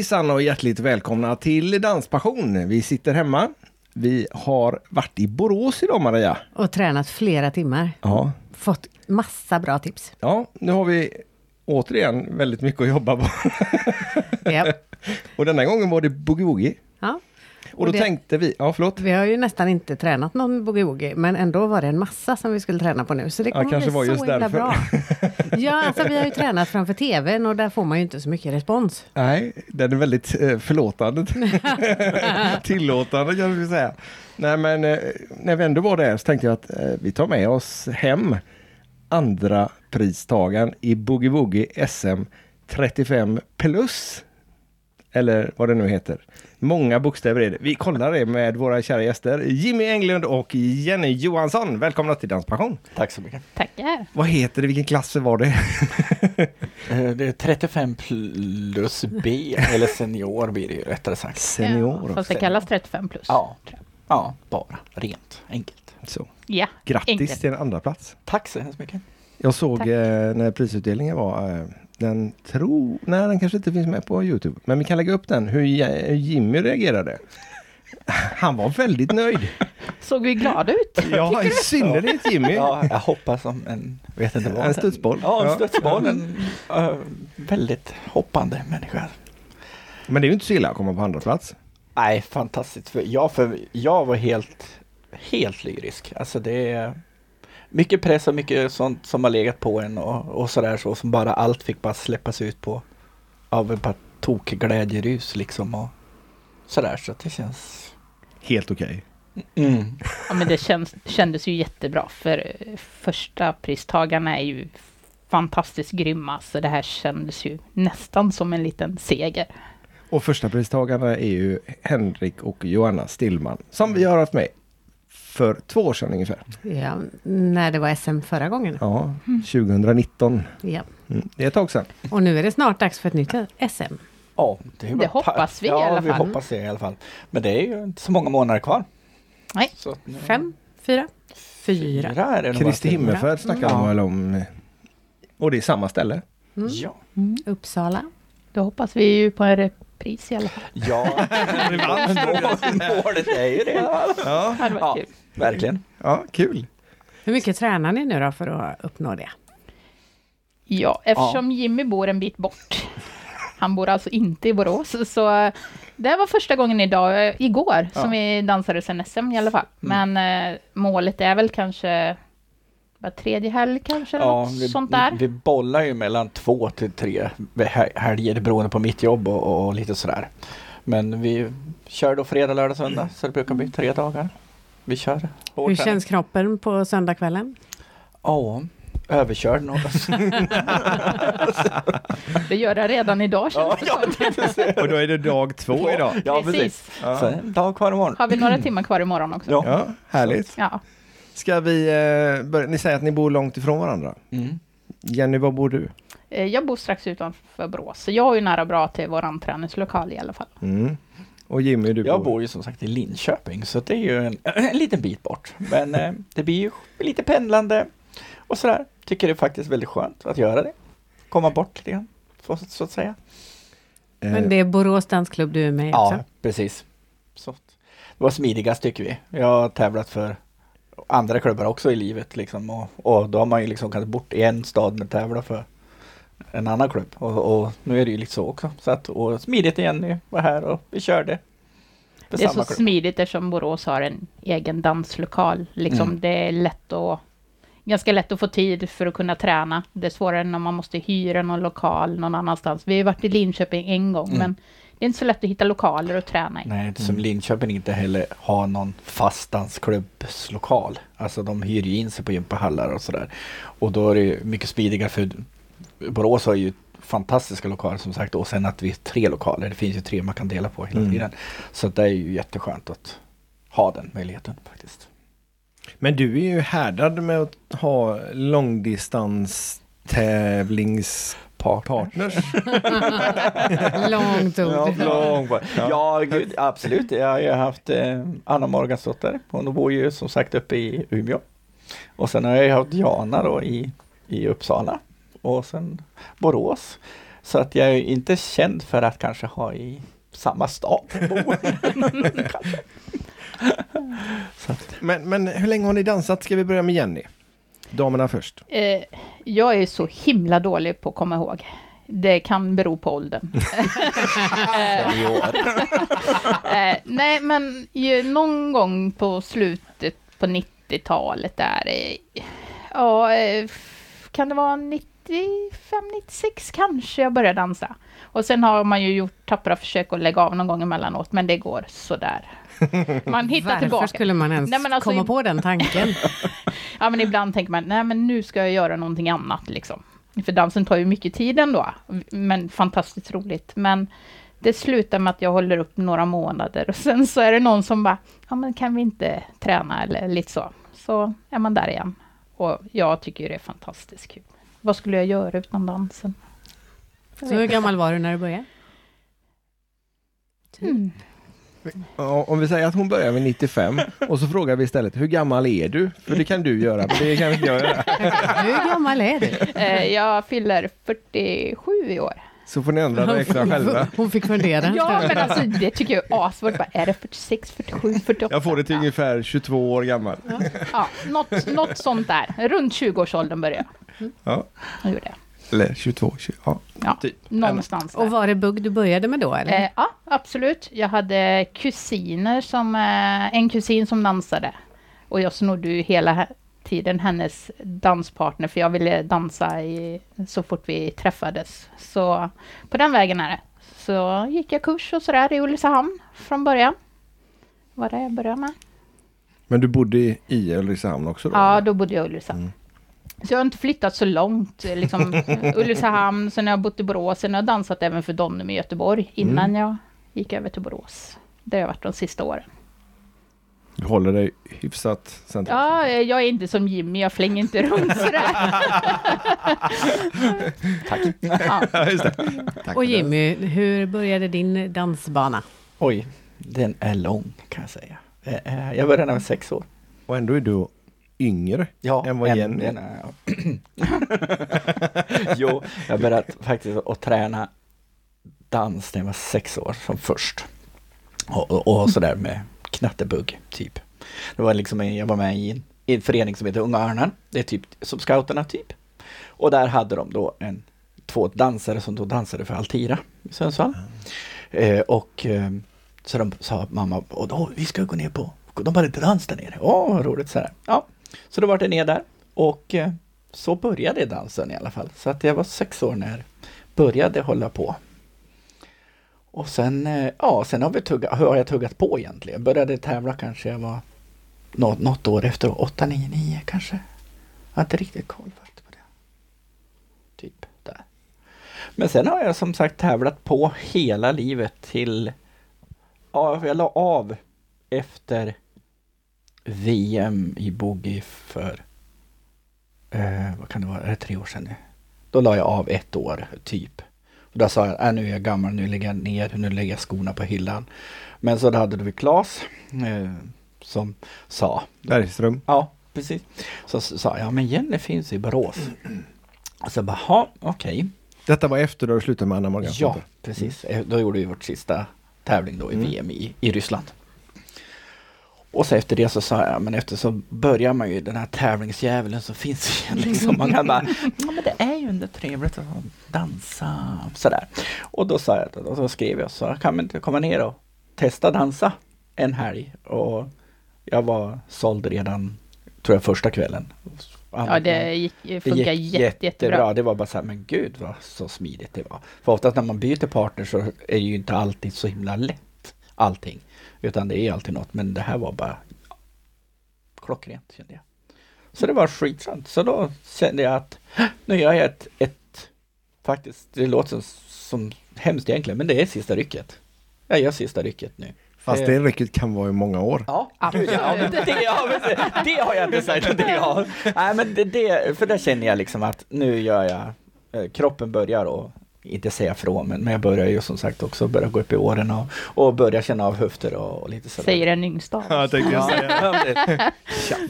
Hejsan och hjärtligt välkomna till Danspassion. Vi sitter hemma. Vi har varit i Borås idag Maria. Och tränat flera timmar. Ja, Fått massa bra tips. ja nu har vi återigen väldigt mycket att jobba på. Ja. och denna gången var det boogie-woogie. ja. Och då det- tänkte vi, ja förlåt. Vi har ju nästan inte tränat någon boogie-woogie, men ändå var det en massa som vi skulle träna på nu. Så det Ja, kommer kanske bli var så just himla därför. bra. Ja, alltså vi har ju tränat framför TVn och där får man ju inte så mycket respons. Nej, den är väldigt eh, förlåtande. Tillåtande kan vi säga. Nej men eh, när vi ändå var där så tänkte jag att eh, vi tar med oss hem andra pristagaren i Boogie Woogie SM 35 plus. Eller vad det nu heter. Många bokstäver är det. Vi kollar det med våra kära gäster Jimmy Englund och Jenny Johansson. Välkomna till Danspassion. Tack så mycket. Tackar. Vad heter det? Vilken klass var det? Eh, Det är 35 plus B, eller senior blir det ju rättare sagt. Senior. Ja, fast det kallas 35 plus. Ja, ja bara rent enkelt. Så. Ja, Grattis enkelt. till en andra plats. Tack så hemskt mycket. Jag såg Tack. eh, när prisutdelningen var, eh, den tror, nej den kanske inte finns med på Youtube, men vi kan lägga upp den, hur Jimmy reagerade. Han var väldigt nöjd. Såg vi glada ut? Ja, i synnerhet Jimmy. Ja, jag hoppas som en, vet inte vad. En studsboll. Ja, en Ja. studsboll. En eh, väldigt hoppande människa. Men det är ju inte så illa att komma på andra plats. Nej, fantastiskt. För jag, för jag var helt, helt lyrisk. Alltså det är mycket press och mycket sånt som har legat på en och, och sådär så som bara allt fick bara släppas ut på av ett par tokglädjerus liksom och sådär så att det känns Helt okej. mm. Ja, men det känns, kändes ju jättebra för eh, första pristagarna är ju fantastiskt grymma så det här kändes ju nästan som en liten seger. Och första pristagarna är ju Henrik och Johanna Stillman som vi har haft med för två år sedan ungefär. Ja, när det var SM förra gången. Ja, 2019. Ja. Mm, det är ett tag sedan. Och nu är det snart dags för ett nytt SM. Ja, det, Det hoppas vi i ja, alla vi fall. hoppas det i alla fall. Men det är ju inte så många månader kvar. Nej. Nu- Fem, fyra, fyra. Fyra är det nog Kristi himmelfärd snackar Mm. de väl om. Och det är samma ställe. Mm. Ja. Uppsala. Då hoppas vi ju på en repris i alla fall. Ja, målet är ju det. Ja, Det Ja, kul. verkligen. ja kul. Hur mycket tränar ni nu då för att uppnå det? Ja, eftersom Jimmy bor en bit bort. Han bor alltså inte i Borås, så eh, det var första gången idag, eh, igår, som vi dansade sen SM i alla fall. Mm. Men eh, målet är väl kanske var tredje helg kanske, Ja, något vi, sånt där. vi bollar ju mellan två till tre hel- helger beroende på mitt jobb och, och lite sådär. Men vi kör då fredag, lördag, söndag så det brukar bli tre dagar. Vi kör. Hur träning. känns kroppen på söndagskvällen? Ja, överkörd något. Det gör jag redan idag känns ja, det ja, Och då är det dag två idag. ja, precis. Precis. Så dag kvar imorgon. Har vi några timmar kvar imorgon också? Ja. Ja, härligt. Ja. Ska vi eh, börja? Ni säger att ni bor långt ifrån varandra. Mm. Jenny, var bor du? Eh, Jag bor strax utanför Borås, så jag är ju nära bra till våran träningslokal i alla fall. Mm. Och Jimmy, du Jag bor ju som sagt i Linköping så det är ju en, en liten bit bort. Men eh, det blir ju lite pendlande och sådär. Tycker det är faktiskt väldigt skönt att göra det. Komma bort lite grann, så, så att säga. Men det är Borås dansklubb du är med i Ja, också? precis. Så, det var smidigast tycker vi. Jag har tävlat för andra klubbar också i livet liksom och, och då har man ju liksom kanske bort i en stad men tävlat för en annan klubb och, och nu är det ju lite så också. Så att, och smidigt igen, vi var här och vi körde. Det är så klubb. smidigt eftersom Borås har en egen danslokal. Liksom, Mm. Det är lätt att, ganska lätt att få tid för att kunna träna. Det är svårare när man måste hyra någon lokal någon annanstans. Vi har varit i Linköping en gång, Mm. men det är inte så lätt att hitta lokaler att träna i. Nej, inte som Linköping inte heller har någon fast dansklubbslokal. Alltså de hyr ju in sig på gympahallar och sådär. Och då är det ju mycket smidigare för Borås har ju fantastiska lokaler som sagt och sen att vi är tre lokaler. Det finns ju tre man kan dela på hela Mm. tiden. Så det är ju jätteskönt att ha den möjligheten faktiskt. Men du är ju härdad med att ha långdistans tävlingspartners. Långt ord. Ja, ja gud, absolut. Jag har ju haft eh, Anna Morgansdotter. Hon bor ju som sagt uppe i Umeå. Och sen har jag ju haft Jana då i, i Uppsala. Och sen Borås. Så att jag är inte känd för att kanske ha i samma stad. Men, men hur länge har ni dansat? Ska vi börja med Jenny? Damerna först. Eh, jag är så himla dålig på att komma ihåg. Det kan bero på åldern. Eh, nej, men ju, någon gång på slutet på 90-talet där. Eh, ja, eh, kan det vara 95, 96 kanske jag började dansa. Och sen har man ju gjort tappra försök att lägga av någon gång emellanåt, men det går sådär. Man hittar Varför tillbaka. skulle man ens Nej, alltså, komma i- på den tanken? Ja, men ibland tänker man, nej men nu ska jag göra någonting annat liksom. För dansen tar ju mycket tid ändå, men fantastiskt roligt. Men det slutar med att jag håller upp några månader och sen så är det någon som bara, ja men kan vi inte träna eller lite så. Så är man där igen. Och jag tycker det är fantastiskt kul. Vad skulle jag göra utan dansen? Så hur gammal var du när du började? inte. Mm. Ja, om vi säger att hon börjar med 95 och så frågar vi istället hur gammal är du? För det kan du göra, men det kan inte jag göra. Hur gammal är du? Eh, Jag fyller 47 i år. Så får ni ändra det extra själva. Hon fick fundera. Ja, men alltså det tycker jag är asvårt. Bara, Är det 46, 47, 48? Jag får det till ungefär 22 år gammal. Ja, något, något sånt där. Runt 20-årsåldern började jag. Ja. Jag gjorde det. Eller 22, 20, ja. Ja, Typ. någonstans där. Och var det bugg du började med då eller? Eh, ja, absolut. Jag hade kusiner som, eh, en kusin som dansade. Och jag snodde ju hela he- tiden hennes danspartner, för jag ville dansa i, så fort vi träffades. Så på den vägen är det. Så gick jag kurs och sådär i Ulricehamn från början. Var det jag började med. Men du bodde i- Ulricehamn också då? Ja, då bodde jag i Ulricehamn. Så jag har inte flyttat så långt. eh, Liksom, Ulricehamn, sen har jag bott i Borås, sen har jag dansat även för Donnum i Göteborg innan jag gick över till Borås. Det har jag varit de sista åren. Du håller dig hyfsat centralt. Ja, eh, jag är inte som Jimmy, jag flänger inte runt sådär. Tack. Ja. Ja, just det. Tack Och. Jimmy, hur började din dansbana? Oj, den är lång kan jag säga. Eh, Jag började när jag var sex år. Och ändå är du yngre. Ja, Än vad en- Jenny? en- ja. jo, jag började faktiskt att träna dans när jag var sex år som först. Och, och, och sådär med knattebugg, typ. Det var liksom, jag var med i en, i en förening som heter Unga Örnar. Det är typ som scouterna, typ. Och där hade de då en, två dansare som då dansade för Altira i Sundsvall. Eh, och eh, så de sa mamma, och då, vi ska gå ner på, de hade dans där nere. Åh, vad roligt sådär. Ja, så då var det ner där och eh, så började dansen i alla fall. Så att jag var sex år när jag började hålla på. Och sen, eh, ja, sen har, vi tugga, har jag tuggat på egentligen. Jag började tävla kanske jag var något, något år efter, 8, 9, 9 kanske. Jag har inte riktigt koll faktiskt på det. Typ där. Men sen har jag som sagt tävlat på hela livet till, ja, jag la av efter VM i boogie för, eh, vad kan det vara, är det tre år sedan nu? Då la jag av ett år, typ. Och då sa jag, äh, nu är jag gammal, nu lägger jag ner, nu lägger jag skorna på hyllan. Men så då hade vi Klas eh, som sa, Bergström. ja precis, så sa jag, men Jenny finns i Borås. Och så bara, okej. Detta var efter du hade slutat med Anna Morgan. Ja, precis. Eh, Då gjorde vi vårt sista tävling då i Mm. VM i, i Ryssland. Och så efter det så sa jag, men efter så börjar man ju den här tävlingsdjävulen som finns igen liksom. Man kan bara, ja men det är ju ändå trevligt att dansa sådär. Och då sa jag, och så skrev jag så kan man inte komma ner och testa dansa en helg. Och jag var såld redan, tror jag, första kvällen. Ja, det gick, Det gick jätte, jättebra. Det var bara så här, men gud vad så smidigt det var. För oftast när man byter partner så är det ju inte alltid så himla lätt allting. Utan det är alltid något, men det här var bara klockrent kände jag. Så det var skitskönt. Så då kände jag att nu gör jag ett, ett faktiskt, det låter som, som hemskt egentligen, men det är sista rycket. Jag gör sista rycket nu. Fast det rycket kan vara i många år. Ja, Absolut. ja men det, det, det har jag inte sagt. Det, ja. Nej, men det, det, för där känner jag liksom att nu gör jag, eh, kroppen börjar och inte säga från, men, men jag börjar ju som sagt också börja gå upp i åren och, och börja känna av höfter och, och lite sådär. Säger den yngsta Ja, tänkte jag säga.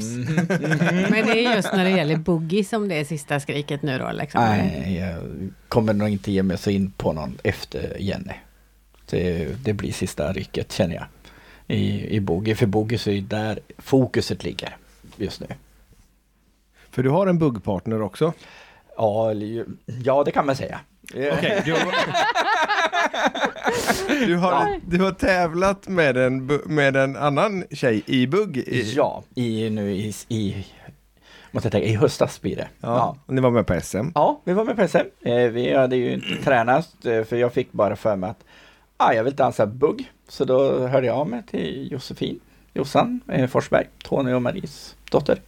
Mm. Men det är just när det gäller boogie som det är sista skriket nu då liksom? Nej, jag kommer nog inte ge mig så in på någon efter Jenny. Det, det blir sista rycket känner jag. I, i boogie, för boogie så är där fokuset ligger just nu. För du har en buggpartner också. Ja, ja det kan man säga. Okej, du, har, du, har, du har tävlat med en, med en annan tjej i bugg? I, Ja, i, nu i, i, måste jag tänka, i höstas blir det. ja. och Ni var med på SM? Ja, vi var med på SM. Eh, vi hade ju inte tränat eh, för jag fick bara för mig att ah, jag vill dansa bugg. Så då hörde jag av mig till Josefin Jossan eh, Forsberg, Tony och Maries dotter.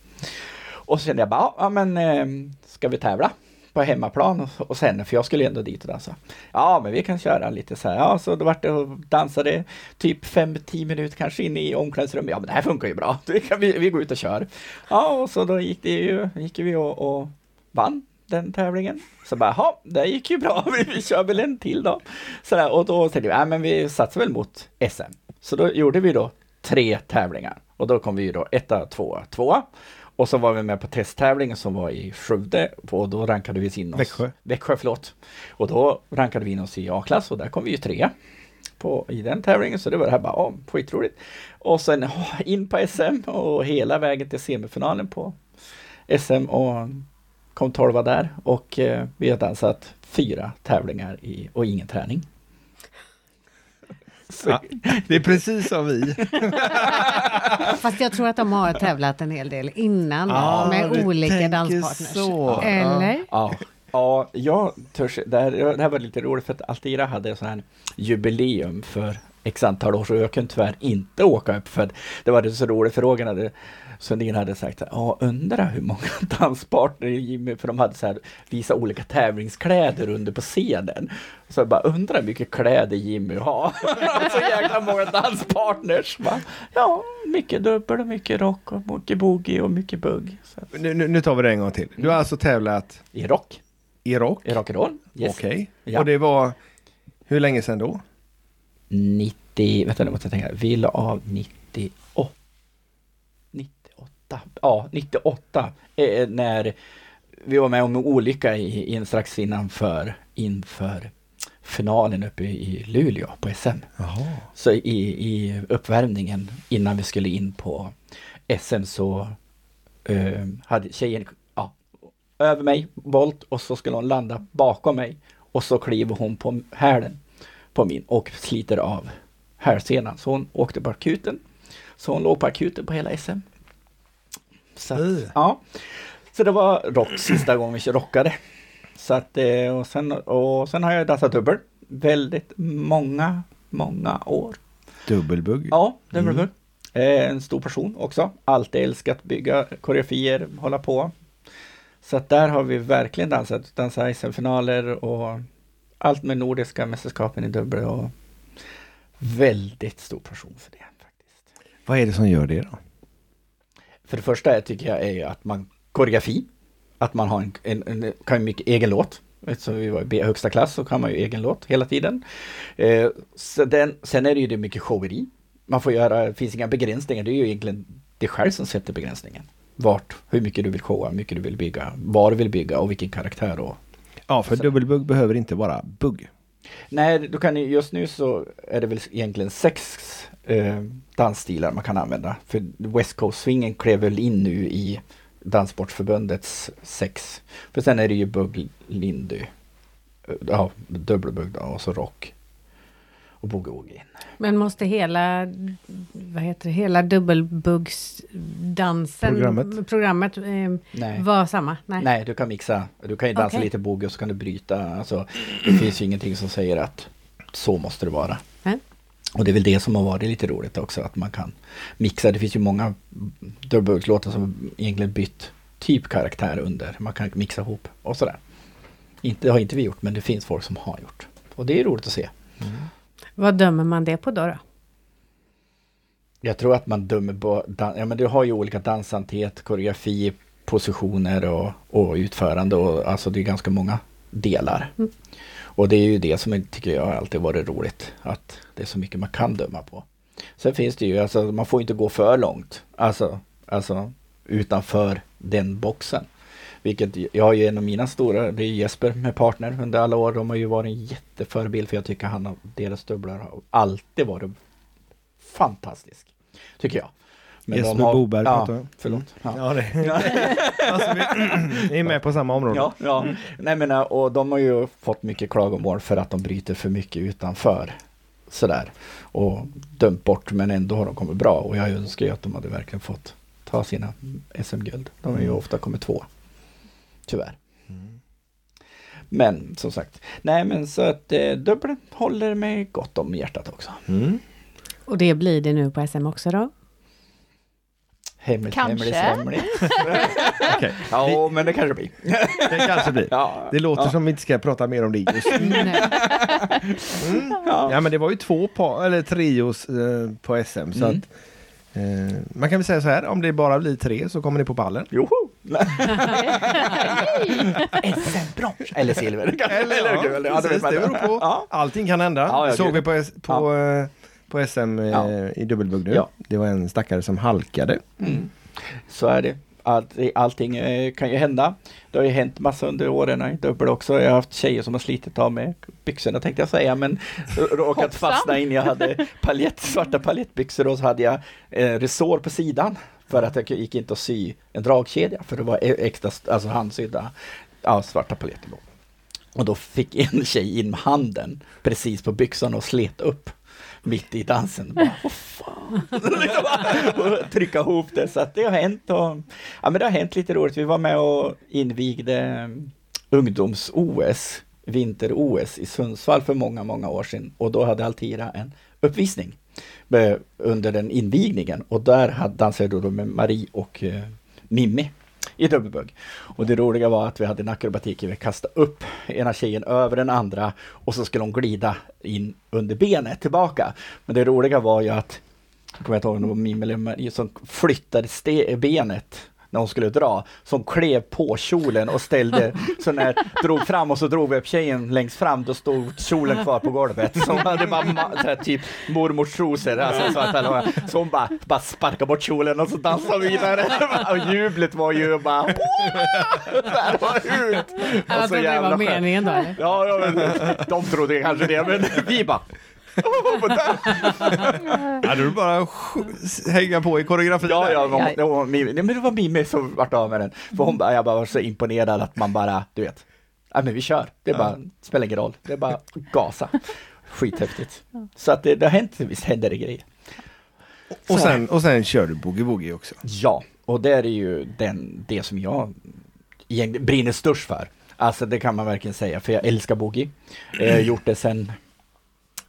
Och så kände jag bara, ja men eh, ska vi tävla på hemmaplan och, sen, för jag skulle ändå dit och dansa. Ja, men vi kan köra lite så här. Ja, så då vart det och dansade typ 5-10 minuter kanske in i omklädningsrummet. Ja, men det här funkar ju bra. Det kan vi, vi går ut och kör. Ja, och så då gick det ju, gick vi och, och vann den tävlingen. Så bara, ja, det gick ju bra, vi, vi kör väl en till då. Så där, och då tänkte vi, ja men vi satsar väl mot SM. Så då gjorde vi då tre tävlingar. Och då kom vi ju då etta, tvåa, tvåa. Och så var vi med på testtävlingen som var i Skövde och då rankade vi in oss. Växjö. Växjö, förlåt. Och då rankade vi in oss i A-klass och där kom vi ju trea på, i den tävlingen. Så det var det här bara, ja, skitroligt. Och sen in på SM och hela vägen till semifinalen på SM och kom tolva där och eh, vi har dansat fyra tävlingar i, och ingen träning. Ja, det är precis som vi. Fast jag tror att de har tävlat en hel del innan Ah, med olika danspartners. så. Eller? Ja, ja jag törs, det, här, det här var lite roligt för att Altira hade sån här jubileum för x antal år så jag kunde tyvärr inte åka upp för att det var så roligt för Roger hade Sundin hade sagt så här, ja undrar hur många danspartner Jimmy, för de hade så här visa olika tävlingskläder under på scenen. Så jag bara undrar hur mycket kläder Jimmy har. så jäkla många danspartners. Bara, ja, mycket dubbel och mycket rock och mycket boogie och mycket bugg. Nu, nu, nu tar vi det en gång till. Du har alltså tävlat I rock, i rock? i rock'n'roll. Yes. Okej. Ja. Och det var hur länge sedan då? 90, vänta nu måste jag tänka, vi la av 98. 98, ja 98. Eh, när vi var med om en olycka i, in, strax innanför, inför finalen uppe i Luleå på SM. Jaha. Så i, i uppvärmningen innan vi skulle in på SM så eh, hade tjejen ja, över mig, volt och så skulle hon landa bakom mig och så kliver hon på hälen på min och sliter av hälsenan. Så hon åkte på akuten. Så hon låg på akuten på hela SM. Så, att, Uh. ja. så det var rock sista gången vi rockade. Så att, eh, och, sen, och sen har jag dansat dubbel väldigt många, många år. Dubbelbugg? Ja, Mm. mm. eh, En stor person också. Alltid älskat bygga koreografier, hålla på. Så att där har vi verkligen dansat, dansat SM-finaler och allt med Nordiska mästerskapen i dubbel och väldigt stor person för det faktiskt. Vad är det som gör det då? För det första tycker jag är ju att man koreografi, att man har en, en, en kan mycket egen låt. Eftersom vi var i högsta klass så kan man ju egen låt hela tiden. Eh, den, sen är det ju det mycket showeri. Man får göra, det finns inga begränsningar, det är ju egentligen det själv som sätter begränsningen. Vart, hur mycket du vill showa, hur mycket du vill bygga, var du vill bygga och vilken karaktär och Ja, för dubbelbugg behöver inte vara bugg. Nej, du kan just nu så är det väl egentligen sex eh, dansstilar man kan använda. För West Coast-swingen klev väl in nu i Danssportförbundets sex. För sen är det ju bugg, lindy, eh, ja, dubbelbugg och så rock. Och boogie-woogie. Men måste hela, vad heter det, hela dubbelbuggsdansen, Programmet. programmet eh, vara samma? Nej. Nej, du kan mixa. Du kan ju dansa Okej. lite boogie och så kan du bryta. Alltså, det finns ju ingenting som säger att så måste det vara. Och det är väl det som har varit lite roligt också, att man kan mixa. Det finns ju många dubbelbugglåtar som egentligen bytt typ karaktär under. Man kan mixa ihop och sådär. Inte, det har inte vi gjort, men det finns folk som har gjort. Och det är roligt att se. Vad dömer man det på då? då? Jag tror att man dömer på, ja men du har ju olika dansanthet, koreografi, positioner och, och utförande och alltså det är ganska många delar. Och det är ju det som tycker jag alltid varit roligt. Att det är så mycket man kan döma på. Sen finns det ju, alltså man får inte gå för långt. Alltså, alltså utanför den boxen. Vilket jag har ju en av mina stora, det är Jesper med partner under alla år. De har ju varit en jätteförebild för jag tycker han har, deras dubblar har alltid varit fantastisk. Tycker jag. Men de Jesper har- Boberg ja, pratar jag. Förlåt. Ja. Ja, det. alltså, vi, är med på samma område. Ja, ja. Nej men äh, och de har ju fått mycket klagomål för att de bryter för mycket utanför. Sådär. Och dömt bort men ändå har de kommit bra och jag önskar ju att de hade verkligen fått ta sina SM-guld. De har ju Mm. ofta kommit två. Tyvärr. Men som sagt, nej men så att eh, dubbeln håller mig gott om hjärtat också. Mm. Och det blir det nu på SM också då? Hemligt, Kanske. hemligt, hemligt. Okej. Ja, men det kanske blir. Det kanske blir. Ja, Det låter ja. som vi inte ska prata mer om det just nu. Nej. Ja. Ja men det var ju två par, eller trios eh, på SM så Mm. att eh, man kan väl säga så här, om det bara blir tre så kommer ni på pallen. Joho! SM-brons! Eller silver. Eller guld. Ja, det precis, det beror på. Ja. Allting kan hända. Ja, ja, såg vi på, på, eh, på SM eh, Ja. i dubbelbugg nu. Ja. Det var en stackare som halkade. Mm. Så är det. Allt, allting eh, kan ju hända. Det har ju hänt massa under åren i dubbel också. Jag har haft tjejer som har slitit av med byxorna tänkte jag säga men råkat fastna in. Jag hade paljett, svarta paljettbyxor och så hade jag eh, resår på sidan för att jag gick inte att sy en dragkedja för det var e- äkta extra alltså handsydda ja, svarta paljetter. Då. Och då fick en tjej in med handen precis på byxan och slet upp mitt i dansen. Bara, Vad fan? Liksom, och Trycka ihop det. Så att det har hänt. Och, ja, men det har hänt lite roligt. Vi var med och invigde eh, ungdoms-OS, vinter-OS i Sundsvall för många, många år sedan. Och då hade Altira en uppvisning under den invigningen. Och där dansade jag då med Marie och eh, Mimmi i dubbelbugg. Och det roliga var att vi hade en akrobatik, vi kastade upp ena tjejen över den andra och så skulle hon glida in under benet tillbaka. Men det roliga var ju att, jag kommer inte ihåg om det var Mimmi eller Marie som flyttade benet när hon skulle dra, som klev på kjolen och ställde, så när drog fram och så drog vi upp tjejen längst fram, då stod kjolen kvar på golvet. Så hon hade bara här, typ mormors trosor, alltså, så, så hon bara, bara sparkade bort kjolen och så dansade vi vidare. Och jublet var ju bara, här, var ut! Jag trodde det var meningen då? Ja, ja men, de trodde kanske det, men vi bara Ja, du bara hänga på i koreografin. Ja, ja, men, Ja. det var Mimmi, nej, men det var Mimmi som vart av med den. För hon bara, jag bara var så imponerad att man bara, du vet, ja men vi kör. Det är bara, spelar ingen roll. Det är bara gasa. Skithäftigt. Så att det, det har hänt, visst händer det grejer. Och, sen, och sen kör du boogie-woogie också. Ja, och det är ju den, det som jag brinner störst för. Alltså det kan man verkligen säga, för jag älskar boogie. Jag har gjort det sedan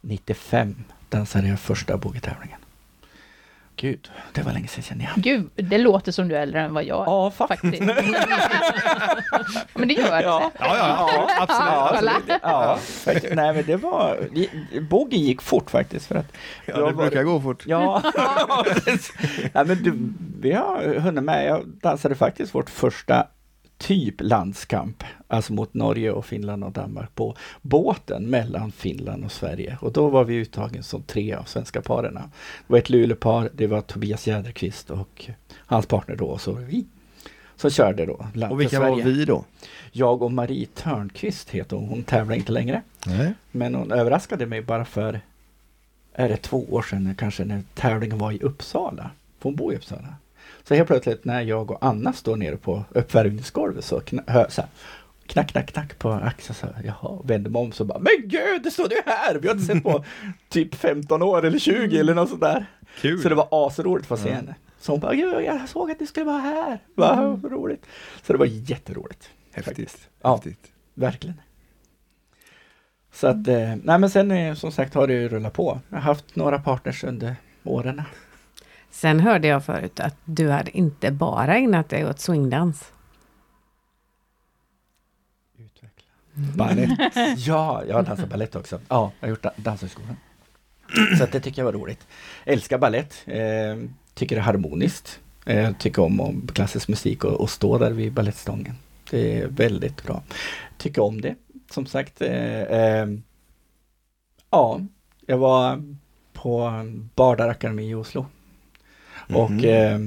95, dansade jag första boogie-tävlingen. Gud, det var länge sedan känner jag. Gud, det låter som du är äldre än vad jag är. Ja, faktiskt. Men det gör det. Ja, Ja, ja, absolut. Ja, absolut. ja, faktiskt. nej men det var, boogie gick fort faktiskt för att Ja, det var- brukar gå fort. Ja, nej, men du, vi har hunnit med, jag dansade faktiskt vårt första typ landskamp, alltså mot Norge och Finland och Danmark på båten mellan Finland och Sverige. Och då var vi uttagen som tre av svenska paren. Det var ett Luleåpar, det var Tobias Jäderqvist och hans partner då, och så var vi. Som körde då. land Och vilka var vi då? Jag och Marie Törnqvist heter hon, hon tävlar inte längre. Nej. Men hon överraskade mig bara för, är det två år sedan kanske, när tävlingen var i Uppsala. För hon bor i Uppsala. Så helt plötsligt när jag och Anna står nere på uppvärmningsgolvet så, kna, hör, så här, knack, knack, knack på axeln. Så, här, jaha, vänder mig om så bara, men gud, det står du här! Vi har inte sett på typ 15 år eller 20 eller något sånt där. Kul. Så det var asroligt att få se Ja. henne. Så hon bara, "Gud, jag såg att du skulle vara här. Vad roligt. Så det var jätteroligt. Häftigt. faktiskt. Ja. Häftigt. Verkligen. Så att, eh, nej men sen eh, som sagt har det ju rullat på. Jag har haft några partners under åren. Sen hörde jag förut att du hade inte bara ägnat dig åt swingdans. Utveckla. Balett. Ja, jag har dansat balett också. Ja, jag har gjort da- Danshögskolan. Så att det tycker jag var roligt. Älskar balett. Eh, tycker det är harmoniskt. Eh, tycker om, om klassisk musik och, och stå där vid balettstången. Det är väldigt bra. Tycker om det. som sagt. Eh, eh, ja, jag var på Bardar Akademi i Oslo. Och Mhm. eh,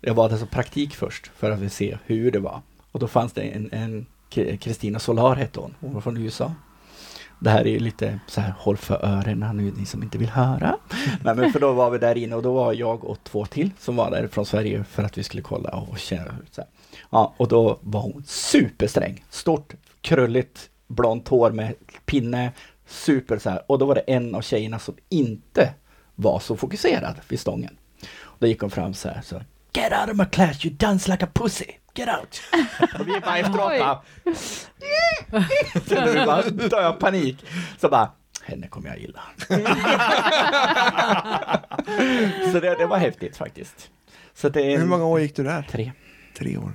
jag var där som praktik först för att vi se hur det var. Och då fanns det en, en Kristina Solar hette hon, hon var från USA. Det här är ju lite så här, håll för öronen nu ni som inte vill höra. Nej, men för då var vi där inne och då var jag och två till som var där från Sverige för att vi skulle kolla och känna så här. Ja, och då var hon supersträng. Stort, krulligt, blont hår med pinne. Super så här. Och då var det en av tjejerna som inte var så fokuserad vid stången. Och då gick hon fram så här så Get out of my class, you dance like a pussy! Get out! och vi bara efteråt bara Så nu bara dör jag panik. Så bara henne kommer jag gilla. så det, det var häftigt faktiskt. Så det är Hur många år gick du där? Tre. Tre år.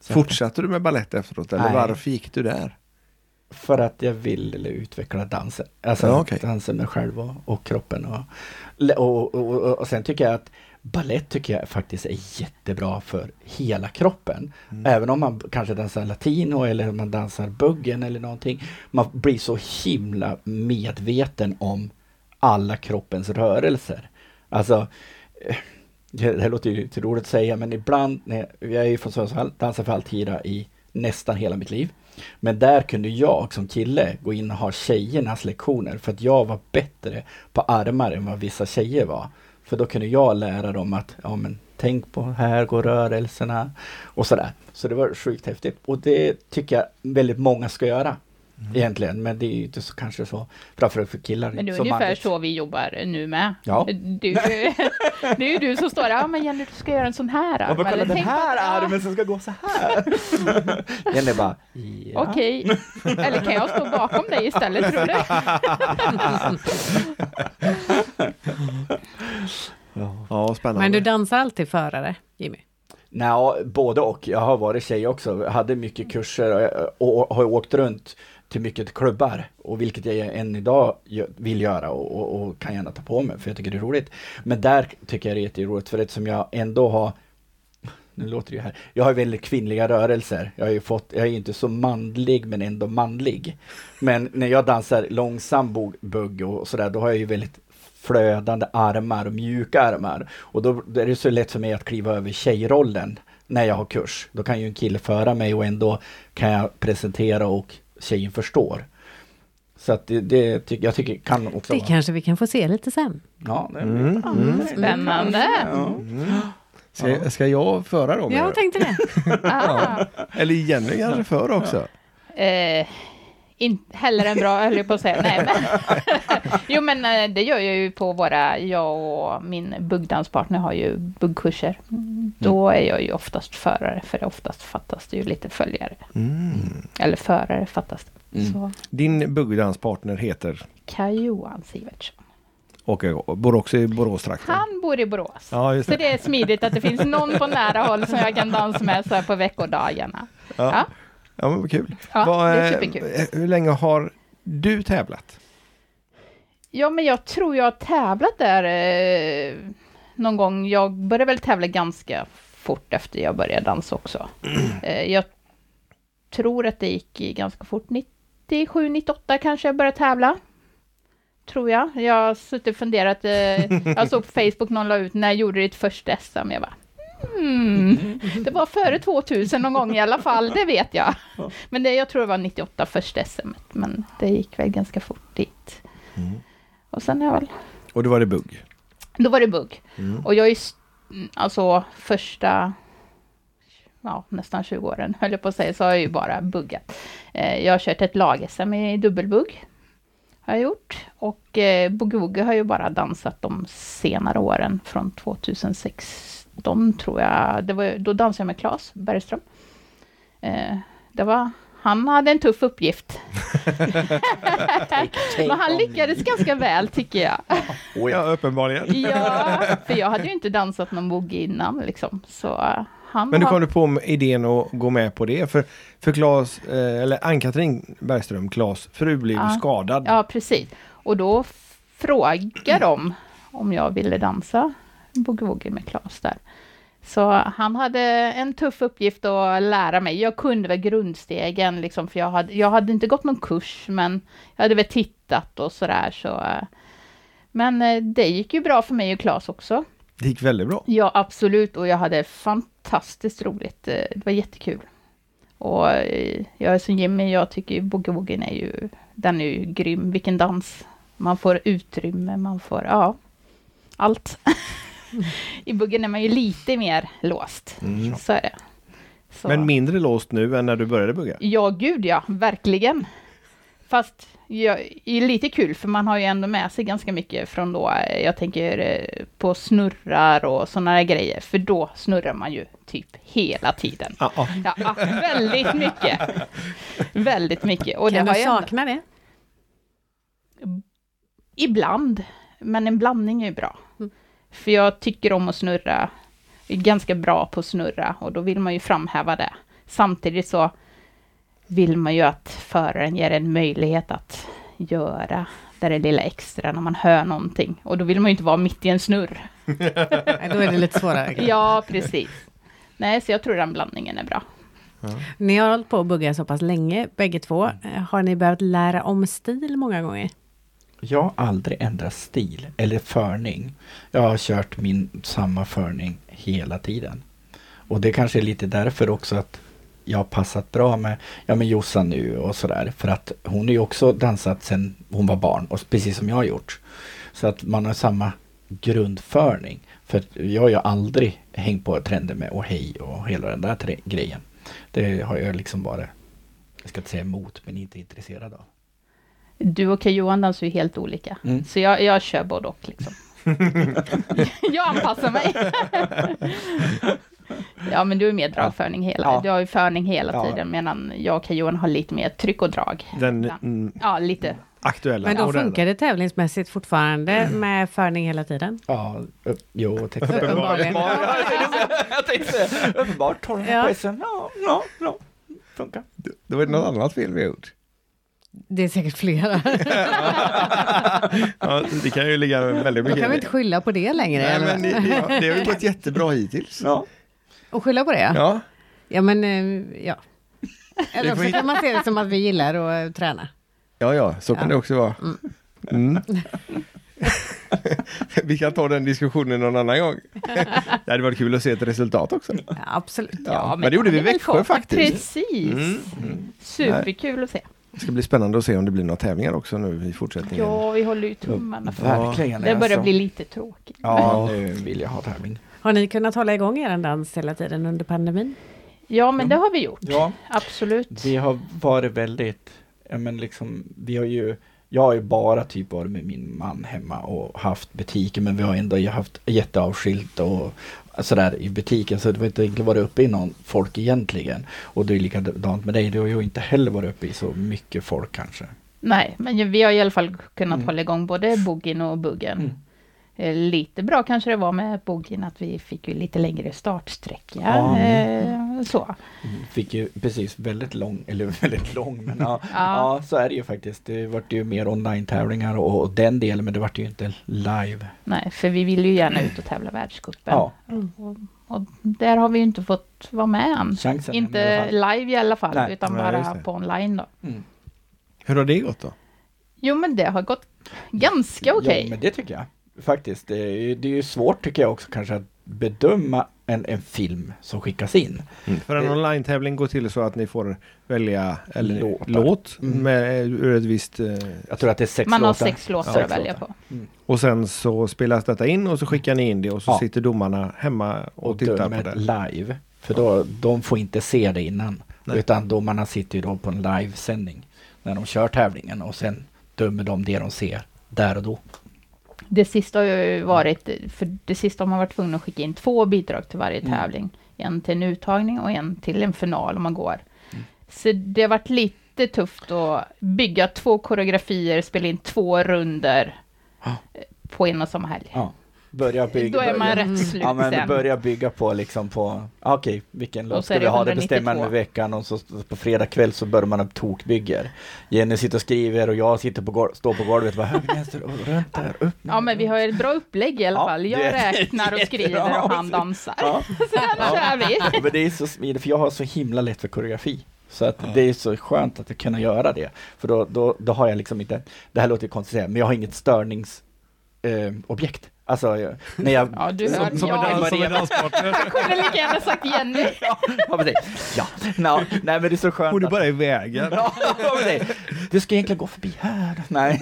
Så Fortsatte du med ballett efteråt eller Nej. varför gick du där? För att jag ville utveckla dansen. Alltså Ja, okej. dansen med själv och, och kroppen. Och, och, och, och, sen tycker jag att ballett tycker jag faktiskt är jättebra för hela kroppen. Mm. Även om man kanske dansar latino eller man dansar buggen eller någonting. Man blir så himla medveten om alla kroppens rörelser. Alltså, eh, det det låter ju lite roligt att säga men ibland, när, jag är ju från Sundsvall, dansar för Altira i nästan hela mitt liv. Men där kunde jag som kille gå in och ha tjejernas lektioner för att jag var bättre på armar än vad vissa tjejer var. För då kunde jag lära dem att, ja men tänk på här går rörelserna och sådär. Så det var sjukt häftigt och det tycker jag väldigt många ska göra. Mm. Egentligen, men det är ju inte så kanske så bra för, för killar. Men det är ungefär manligt. så vi jobbar nu med. Ja. Du, det är ju du som står där, ja men Jenny du ska göra en sån här Ja, arm. men kolla Eller den här att- ja, armen som ska gå så här. Jenny bara, ja. Okej, eller kan jag stå bakom dig istället tror du? Ja, spännande. Men du dansar alltid förare, Jimmy? Nej, både och. Jag har varit tjej också. Jag hade mycket kurser och, och har åkt runt till mycket klubbar. Och vilket jag än idag vill göra och, och, och kan gärna ta på mig för jag tycker det är roligt. Men där tycker jag det är jätteroligt för eftersom jag ändå har nu låter det ju här. Jag har väldigt kvinnliga rörelser. Jag har ju fått, jag är inte så manlig men ändå manlig. Men när jag dansar långsam bugg och sådär, då har jag ju väldigt flödande armar och mjuka armar. Och då, då är det så lätt för mig att kliva över tjejrollen när jag har kurs. Då kan ju en kille föra mig och ändå kan jag presentera och tjejen förstår. Så att det, det tycker jag tycker kan också Det vara... kanske vi kan få se lite sen. Ja, det Mm, mm. Spännande. Ja. Ska, ska jag föra då? Jag tänkte det. Ah. Eller Jenny kanske för också? Eh, inte heller en bra, höll jag på att säga. Nej, men. jo, men eh, det gör jag ju på våra, jag och min buggdanspartner har ju buggkurser. Mm, Då är jag ju oftast förare, för det oftast fattas det ju lite följare. Mm. Eller förare fattas det. Mm. Din buggdanspartner heter Kaj Johan Sivertsson. och bor också i Boråstrakten. Han bor i Borås. Ja, just Så det. det är smidigt att det finns någon på nära håll som jag kan dansa med så här på veckodagarna. Ja. Ja. Ja, men vad kul. Ja, Vad, det är eh, superkul. Hur länge har du tävlat? Ja, men jag tror jag har tävlat där eh, någon gång. Jag började väl tävla ganska fort efter jag började dansa också. Eh, jag tror att det gick ganska fort. 97, 98 kanske jag började tävla. Tror jag. Jag har suttit och funderat. Eh, jag såg på Facebook någon la ut när jag gjorde ditt första SM. Jag bara, hmm, det var före 2000 någon gång i alla fall, det vet jag. Men det, jag tror det var 98 första SM, men det gick väl ganska fort dit. Och sen är väl, Och då var det bugg? då var det bugg. Mm. Och jag är mm, alltså första, ja nästan 20 åren höll jag på att säga, så har jag ju bara buggat. Eh, jag har kört ett lag-SM i dubbelbugg. Har jag gjort. Och eh, boogie-woogie har ju bara dansat de senare åren, från 2016 tror jag. Det var, då dansade jag med Claes Bergström. Eh, det var, han hade en tuff uppgift. Men han lyckades ganska väl tycker jag. Oh, ja. Ja, uppenbarligen. Ja, för jag hade ju inte dansat någon boogie innan liksom. Så uh, han Men du har- kom du på idén att gå med på det? För, för Claes, eh, eller Ann-Katrin Bergström, Claes fru, blev Ja. skadad. Ja, precis. Och då frågade de om jag ville dansa boogie-woogie med Claes där. Så han hade en tuff uppgift att lära mig. Jag kunde väl grundstegen, liksom, för jag hade, jag hade inte gått någon kurs, men jag hade väl tittat och sådär. Så, men eh, det gick ju bra för mig och Claes också. Det gick väldigt bra. Ja, absolut. Och jag hade fantastiskt roligt. Eh, Det var jättekul. Och eh, jag är som Jimmy, jag tycker boogie-woogien är ju, den är ju grym. Vilken dans. Man får utrymme, man får, ja, allt. I boogen är man ju lite mer låst. Mm. Så är det. Så. Men mindre låst nu än när du började bugga. Ja, gud ja, verkligen. Fast ja, det är lite kul för man har ju ändå med sig ganska mycket från då, eh, jag tänker eh, på snurrar och sådana här grejer, för då snurrar man ju typ hela tiden. Ja, ja. Ja, ja, väldigt mycket. Väldigt mycket. Och kan det du jag ändå- sakna det? Ibland, men en blandning är ju bra. För jag tycker om att snurra, är ganska bra på att snurra och då vill man ju framhäva det. Samtidigt så vill man ju att föraren ger en möjlighet att göra det där lilla extra när man hör någonting. Och då vill man ju inte vara mitt i en snurr. Nej, Då är det lite svårare. Ja, precis. Nej, så jag tror den blandningen är bra. Ni har hållit på att bugga så pass länge, bägge två. Har ni behövt lära om stil många gånger? Jag har aldrig ändrat stil eller förning. Jag har kört min samma förning hela tiden. Och det kanske är lite därför också att jag har passat bra med, ja, med Jossan nu och sådär. För att hon är ju också dansat sedan hon var barn, och precis som jag har gjort. Så att man har samma grundförning. För jag har ju aldrig hängt på trender med och hej och hela den där grejen. Det har jag liksom bara, jag ska inte säga emot, men inte intresserad av. Du och Johan dansar ju helt olika. Mm. Så jag, jag kör både och liksom. jag anpassar mig. ja, men du är mer dragförning hela, Ja. du har ju förning hela Ja. tiden, medan jag och Johan har lite mer tryck och drag. Den Ja. mm, Ja, lite. aktuella. Men då funkar det tävlingsmässigt fortfarande med förning hela tiden? Ja, upp, jo. Uppenbarligen. jag tänkte uppenbart tar den Ja. på SM. Ja, ja, ja, funkar. Då är det något annat fel vi har gjort. Det är säkert flera. Ja, det kan ju ligga väldigt Då mycket kan vi inte skylla på det längre. Nej, men det, det, det har ju gått jättebra hittills. Ja. Och skylla på det? Ja, Ja, ja men eh, ja. Eller också kan man se det som att vi gillar att eh, träna. ja, ja så kan Ja. det också vara. Mm. vi kan ta den diskussionen någon annan gång. det hade varit kul att se ett resultat också. Ja, absolut. Ja, men det gjorde vi i Växjö faktiskt. Precis. Mm. Mm. Superkul att se. Det ska bli spännande att se om det blir några tävlingar också nu i fortsättningen. Ja, vi håller ju tummarna för Verkligen. det. börjar alltså. bli lite tråkigt. Ja, nu vill jag ha tävling. Har ni kunnat hålla igång er dans hela tiden under pandemin? Ja, men det har vi gjort. Ja, Absolut. vi har varit väldigt, ja men liksom, vi har ju, jag har ju bara typ varit med min man hemma och haft butiken men vi har ändå haft jätteavskilt och sådär i butiken så det har inte egentligen varit uppe i någon folk egentligen. Och det är likadant med dig, du har ju inte heller varit uppe i så mycket folk kanske. Nej, men vi har i alla fall kunnat Mm. hålla igång både boogien och buggen. Mm. Eh, Lite bra kanske det var med boogien att vi fick ju lite längre startsträcka. Ja. Eh, så. Fick ju precis väldigt lång, eller väldigt lång, men ja, Ja. ja. så är det ju faktiskt. Det vart ju mer online-tävlingar och, och den delen, men det vart ju inte live. Nej, för vi vill ju gärna ut och tävla världscupen. Ja, Och, och där har vi ju inte fått vara med än. chansen. i Inte fall. live i alla fall, Nej. utan Nej, bara på online då. Mm. Hur har det gått då? Jo, men det har gått ganska okej. Ja, men det tycker jag. Faktiskt. Det är, ju- det är ju svårt tycker jag också kanske att bedöma en, en film som skickas in. För en Det- online-tävling går till så att ni får välja eller, Låtar. låt Mm. med, ur ett visst... Eh, Jag tror att det är sex Man har låtar. sex låtar Sex att välja på. och sen så spelas detta in och så skickar ni in det och så Ja. sitter domarna hemma och, Och tittar på dömer det. live. För då, de får inte se det innan. Nej. Utan domarna sitter ju då på en livesändning. När de kör tävlingen och sen dömer de det de ser där och då. Det sista har ju varit, för det sista har man varit tvungen att skicka in två bidrag till varje Mm. tävling. En till en uttagning och en till en final om man går. Mm. Så det har varit lite tufft att bygga två koreografier, spela in två runder Ja. på en och samma helg. Ja. Börja bygga. Då är man börja, rätt slut ja, men sen. börja bygga på liksom på, ah, okej, vilken Och låt så ska är vi det ha? Det bestämmer man 192. med veckan och så så på fredag kväll så börjar man upp tokbygger. Jenny sitter och skriver och jag sitter på golv, står på golvet, bara höger, vänster, och runt där, upp. Ja, men vi har ett bra upplägg i alla Ja, fall. Jag det- räknar och skriver och han dansar. Ja. Sen kör vi. Men det är så smidigt, för jag har så himla lätt för koreografi. Så att det är så skönt att kunna göra det. För då, då, då har jag liksom inte, det här låter ju konstigt att säga, men jag har inget störningsobjekt. Eh, objekt. Alltså, jag- när jag... Ja, du hör. Som, som, en, Ja, dans, som en danspartner. jag kunde lika gärna sagt Jenny. Ja, precis. Ja, no, nej men det är så skönt Hon är att- bara i vägen. Ja. Du ska egentligen gå förbi här. Nej.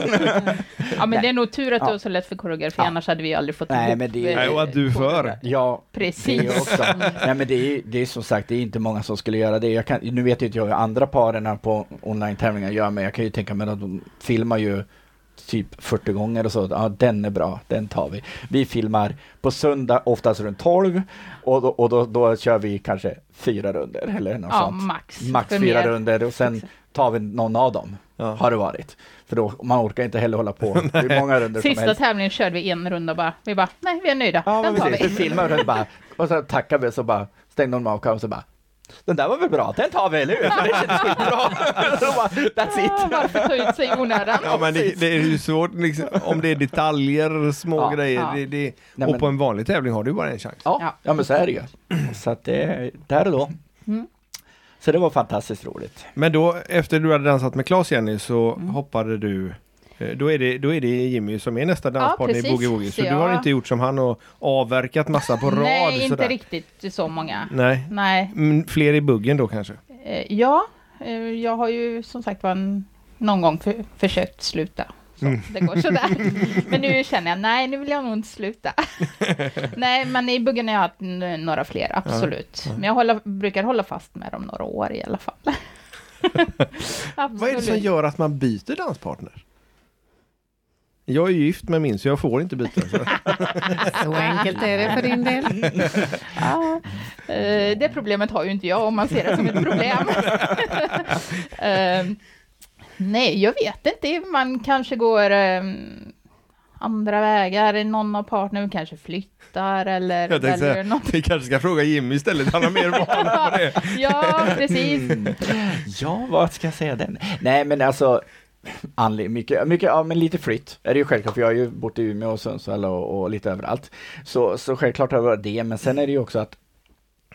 Ja, men det är nog tur att du Ja. har så lätt för koreografi, Ja. annars hade vi aldrig fått Nej, ihop, men det- eh, Nej, och att du för. Ja, Precis. också. Nej men det är, det är som sagt, det är inte många som skulle göra det. Jag kan, nu vet jag inte jag hur andra paren på online-tävlingar gör, men jag kan ju tänka mig att de filmar ju typ 40 gånger och så. Ja, den är bra, den tar vi. Vi filmar på söndag, oftast runt 12 och då, och då, då kör vi kanske fyra runder eller något Ja, sånt. max. Max fyra runder och sen tar vi någon av dem. Ja. Har det varit. För då, man orkar inte heller hålla på. Det är många runder som Sista helst. tävlingen körde vi en runda bara, vi bara, nej vi är nöjda, Ja, den tar precis. vi. Vi filmar och bara, och så tackar vi så bara stängde de av och så bara den där var väl bra, den tar vi, eller hur? Det känns skitbra. That's it. varför ta ut sig i onödan? Ja, men det, det är ju svårt liksom, om det är detaljer, små Ja, grejer. ja. Det, det, Nej, och men- på en vanlig tävling har du bara en chans. Ja, Ja. men så är det ju. Så att det är där och då. Mm. Så det var fantastiskt roligt. Men då efter du hade dansat med Claes Jenny så Mm. hoppade du då är, det, då är det Jimmy som är nästa danspartner i precis. Boogie Woogie. Så Så du har inte gjort som han och avverkat massa på rad Nej, inte sådär. riktigt så många. Nej. Nej, Mm, fler i buggen då kanske? eh, ja, eh, jag har ju som sagt var någon gång för, försökt sluta. Så Mm. det går sådär. Men nu känner jag, nej nu vill jag nog inte sluta. nej, men i buggen har jag haft några fler, absolut. Men jag håller, brukar hålla fast med dem några år i alla fall. Vad är det som gör att man byter danspartner? Jag är ju gift med min så jag får inte byta. Så. Så enkelt är det för din del. Ja, eh, det problemet har ju inte jag om man ser det som ett problem. Eh, nej, jag vet inte. Man kanske går eh, andra vägar. Någon av partnerna kanske flyttar eller Jag tänkte väljer säga, något. vi kanske ska fråga Jimmy istället. Han har mer vana på det. Ja, precis. Mm. Ja, vad ska jag säga den? Nej men alltså Anledning, mycket, mycket, ja men lite flytt är det ju självklart för jag har ju bott i Umeå och Sundsvall och, och lite överallt. Så, så självklart har det varit det, men sen är det ju också att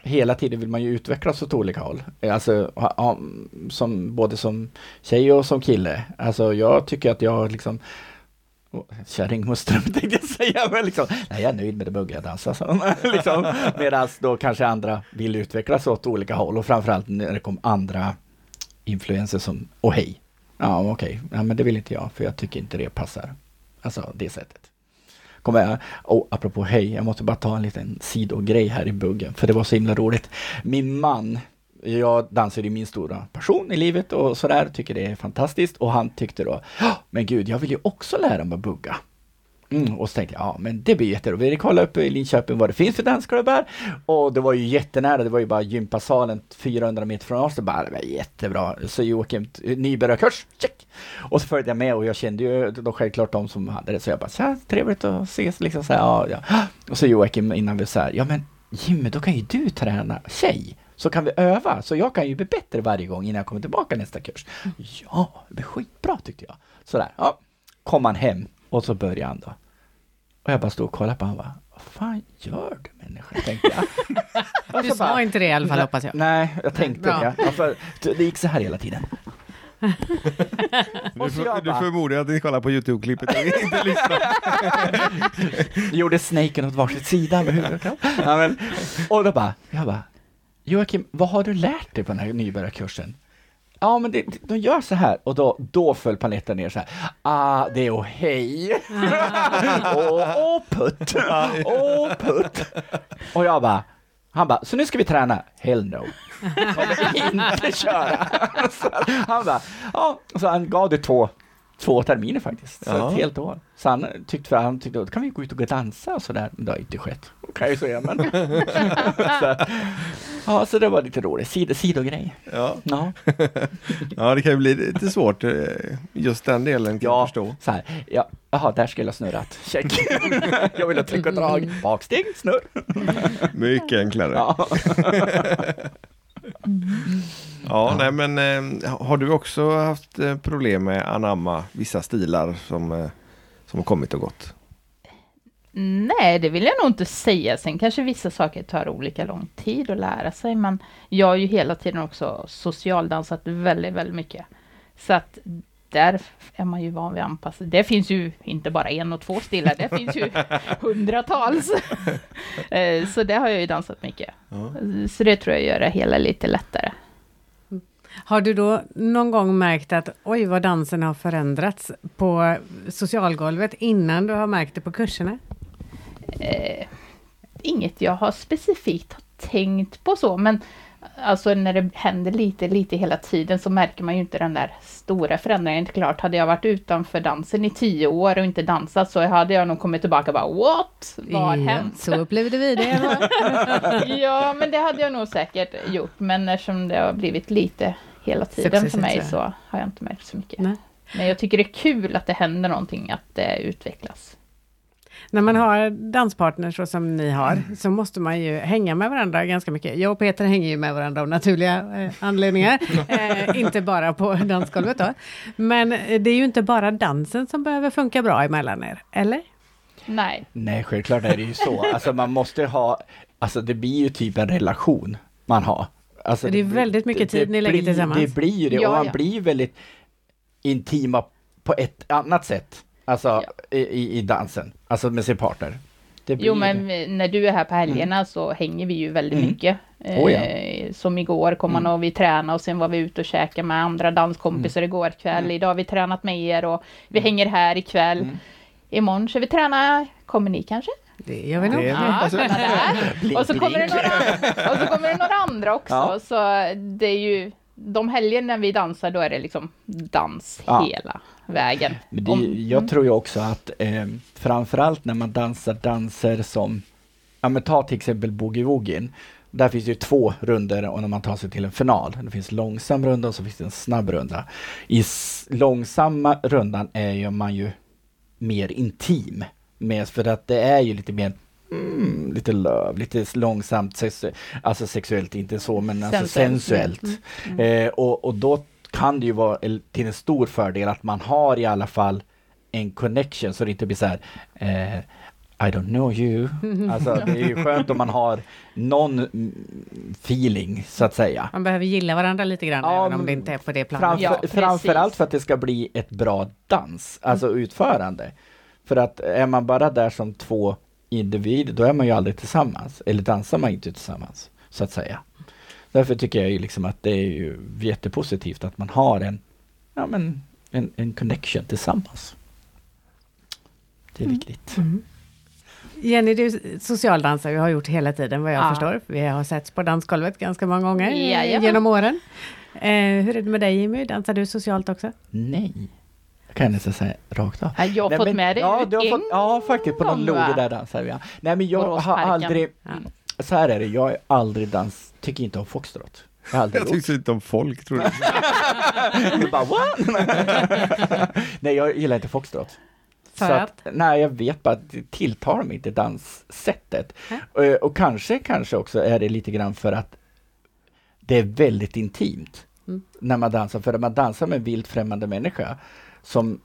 hela tiden vill man ju utvecklas åt olika håll. Eh, alltså som, både som tjej och som kille. Alltså jag tycker att jag liksom oh, Åh, Kärringhustrun tänkte jag säga, men liksom, nej jag är nöjd med det buggiga dansa. Så, liksom, Medan då kanske andra vill utvecklas åt olika håll och framförallt när det kom andra influenser som, och hej, ja okej, ja, men det vill inte jag för jag tycker inte det passar. Alltså det sättet. Kommer jag, oh, apropå hej, jag måste bara ta en liten sidogrej här i buggen för det var så himla roligt. Min man, jag dansar i min stora passion i livet och sådär, tycker det är fantastiskt och han tyckte då, "Ja, men gud, jag vill ju också lära mig att bugga. Mm, och så tänkte jag, ja men det blir jätteroligt. Vi kollade upp i Linköping vad det finns för dansklubbar. Och det var ju jättenära, det var ju bara gympasalen 400 meter från oss. Det bara, det var jättebra. Så Joakim, nybörjarkurs, check! Och så följde jag med och jag kände ju då självklart de som hade det. Så jag bara, så här, trevligt att ses liksom. Så här, ja, ja. Och så Joakim innan vi så här, ja men Jimmy, då kan ju du träna tjej. Så kan vi öva, så jag kan ju bli bättre varje gång innan jag kommer tillbaka nästa kurs. Ja, det blir skitbra tyckte jag. Sådär, ja. Kom han hem och så började han då. Och jag bara stod och kollade på honom och bara, vad fan gör du människa? Tänkte jag. Och Du så bara, sa inte det i alla fall hoppas jag. Nej, jag tänkte Bra. det. För det gick så här hela tiden. Du, för, du förmodar att ni kollar på Youtube-klippet inte lyssnar. Gjorde snaken åt varsitt sida med huvudet. Ja, men, och då bara, jag bara, Joakim, vad har du lärt dig på den här nybörjarkursen? Ja, men det, de gör så här och då, då föll paletten ner så här. Ah, det är och hej. och, och putt. Och putt. Och jag bara, han bara, så nu ska vi träna? Hell no. Kommer inte köra. Han bara, ja, så han gav det två, två terminer faktiskt. Så Ja. ett helt år. Så han tyckte, för han tyckte, då kan vi gå ut och gå och dansa och sådär. Men det har inte skett. kan jag ju säga. Men. så, ja, så det var lite roligt. Sid sidogrej. Ja. Ja. ja, det kan ju bli lite svårt eh, just den delen kan jag Ja, förstå. så här. Ja, jaha, där skulle jag snurrat. Check. jag vill ha tryck och drag. Baksteg, snurr. Mycket enklare. Ja, Ja. nej men eh, har du också haft eh, problem med anamma vissa stilar som, eh, som har kommit och gått? Nej, det vill jag nog inte säga. Sen kanske vissa saker tar olika lång tid att lära sig, men jag har ju hela tiden också socialdansat väldigt, väldigt mycket. Så att där är man ju van vid anpassa. Det finns ju inte bara en och två stilar, det finns ju hundratals. Eh, Så det har jag ju dansat mycket. Ja. Så det tror jag gör det hela lite lättare. Har du då någon gång märkt att oj vad dansen har förändrats på socialgolvet innan du har märkt det på kurserna? eh, inget jag har specifikt tänkt på så, men alltså när det händer lite, lite hela tiden så märker man ju inte den där stora förändringen. Klart, hade jag varit utanför dansen i tio år och inte dansat så hade jag nog kommit tillbaka och bara what? Vad har Ja, hänt? Så upplevde vi det. ja, men det hade jag nog säkert gjort, men eftersom det har blivit lite hela tiden för mig så. så har jag inte märkt så mycket. Nej. Men jag tycker det är kul att det händer någonting, att det utvecklas. När man har danspartners så som ni har, så måste man ju hänga med varandra ganska mycket. Jag och Peter hänger ju med varandra av naturliga eh, anledningar, eh, inte bara på dansgolvet då. Men eh, det är ju inte bara dansen som behöver funka bra emellan er, eller? Nej, Nej, självklart är det ju så. Alltså man måste ha, alltså det blir ju typ en relation man har. Alltså, Det är blir- väldigt mycket tid ni lägger blir, tillsammans. Det blir ju det, Ja, och man ja. blir ju väldigt intima på ett annat sätt. Alltså Ja. i, i, dansen, alltså med sin partner. Det blir Jo, men när du är här på helgerna så hänger vi ju väldigt Mm. mycket. Oh, ja. Eh, Som igår kom man Mm. och vi tränade och sen var vi ute och käkade med andra danskompisar igår kväll. Mm. Idag har vi tränat med er och vi hänger här ikväll. Mm. Imorgon ska vi träna. Kommer ni kanske? Det gör vi nog. Ja. Blink, Och så kommer det några, och så kommer det några andra också. Ja. Så det är ju de helger när vi dansar, då är det liksom dans Ja. hela vägen. Men det, Om- jag mm. tror ju också att eh, framförallt när man dansar danser som, ja men ta till exempel boogie-woogien. Där finns det ju två runder och när man tar sig till en final. Det finns långsam runda och så finns det en snabb runda. I långsamma rundan är ju man ju mer intim. Med, för att det är ju lite mer Mm, lite löv, lite långsamt, sexu- alltså sexuellt inte så men alltså Sensuellt. sensuellt. Mm. Eh, och, och då kan det ju vara till en stor fördel att man har i alla fall en connection så det inte blir så här eh, I don't know you. Alltså det är ju skönt om man har någon mm, feeling så att säga. Man behöver gilla varandra lite grann, Ja, även om det inte är på det planet. Framför, Ja, framförallt för att det ska bli ett bra dans, alltså utförande. För att är man bara där som två individer, då är man ju aldrig tillsammans. Eller dansar man inte tillsammans, så att säga. Därför tycker jag ju liksom att det är ju jättepositivt att man har en, ja men, en, en connection tillsammans. Det är Mm. viktigt. Jenny, du är socialdansare, vi har gjort hela tiden vad jag Ja. förstår. Vi har setts på dansgolvet ganska många gånger Jajamän. genom åren. Eh, hur är det med dig Jimmy? Dansar du socialt också? Nej, jag kan nästan säga rakt av. Ja, Jag har Nej, fått men- med dig ja, ut du har en fått, ja, faktiskt på någon loge där dansar vi. Nej, men jag har aldrig, Ja. så här är det, jag är aldrig dans, tycker inte om foxtrot. Jag har Jag tyckte inte om folk tror jag. Du bara what? Nej, jag gillar inte foxtrot. Så att? nej, jag vet bara att det tilltalar mig inte danssättet. Och, och kanske, kanske också är det lite grann för att det är väldigt intimt Mm. när man dansar. För att man dansar med en vilt främmande människa som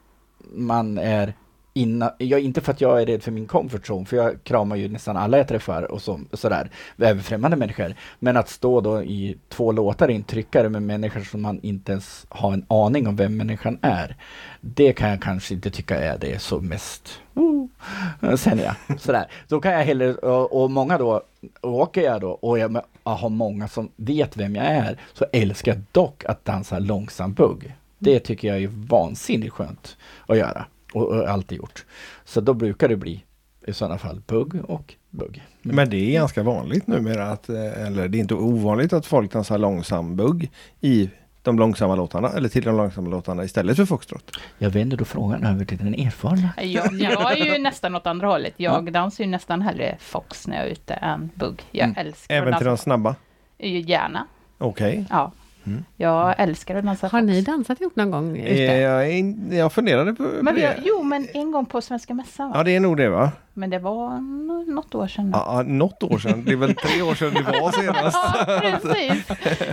man är innan, ja, inte för att jag är rädd för min comfort zone, för jag kramar ju nästan alla jag träffar och, så, och sådär, även främmande människor. Men att stå då i två låtar i en tryckare med människor som man inte ens har en aning om vem människan är. Det kan jag kanske inte tycka är det så mest, uh, känner jag. Sådär. Då kan jag hellre, och, och många då, åker jag då och jag har många som vet vem jag är, så älskar jag dock att dansa långsam bugg. Det tycker jag är vansinnigt skönt att göra och, och alltid gjort. Så då brukar det bli i sådana fall bugg och bugg. Men det är ganska vanligt numera att, eh, eller det är inte ovanligt att folk dansar långsam bugg i de långsamma låtarna eller till de långsamma låtarna istället för foxtrot? Jag vänder då frågan över till den erfarna. Jag, jag är ju nästan åt andra hållet. Jag dansar ju nästan hellre fox när jag är ute än bugg. Jag Mm. älskar Även till de snabba? Ju Gärna. Okej. Ja. Mm. Jag älskar att dansa Har ni dansat ihop någon gång? Eh, Ute? Jag, är in- jag funderade på, på Men vi har, det. jo, men en gång på Svenska Mässan. va? Ja, det är nog det va? Men det var nå- något år sedan. Ja, något år sedan. Det är väl tre år sedan det var senast. Ja, precis.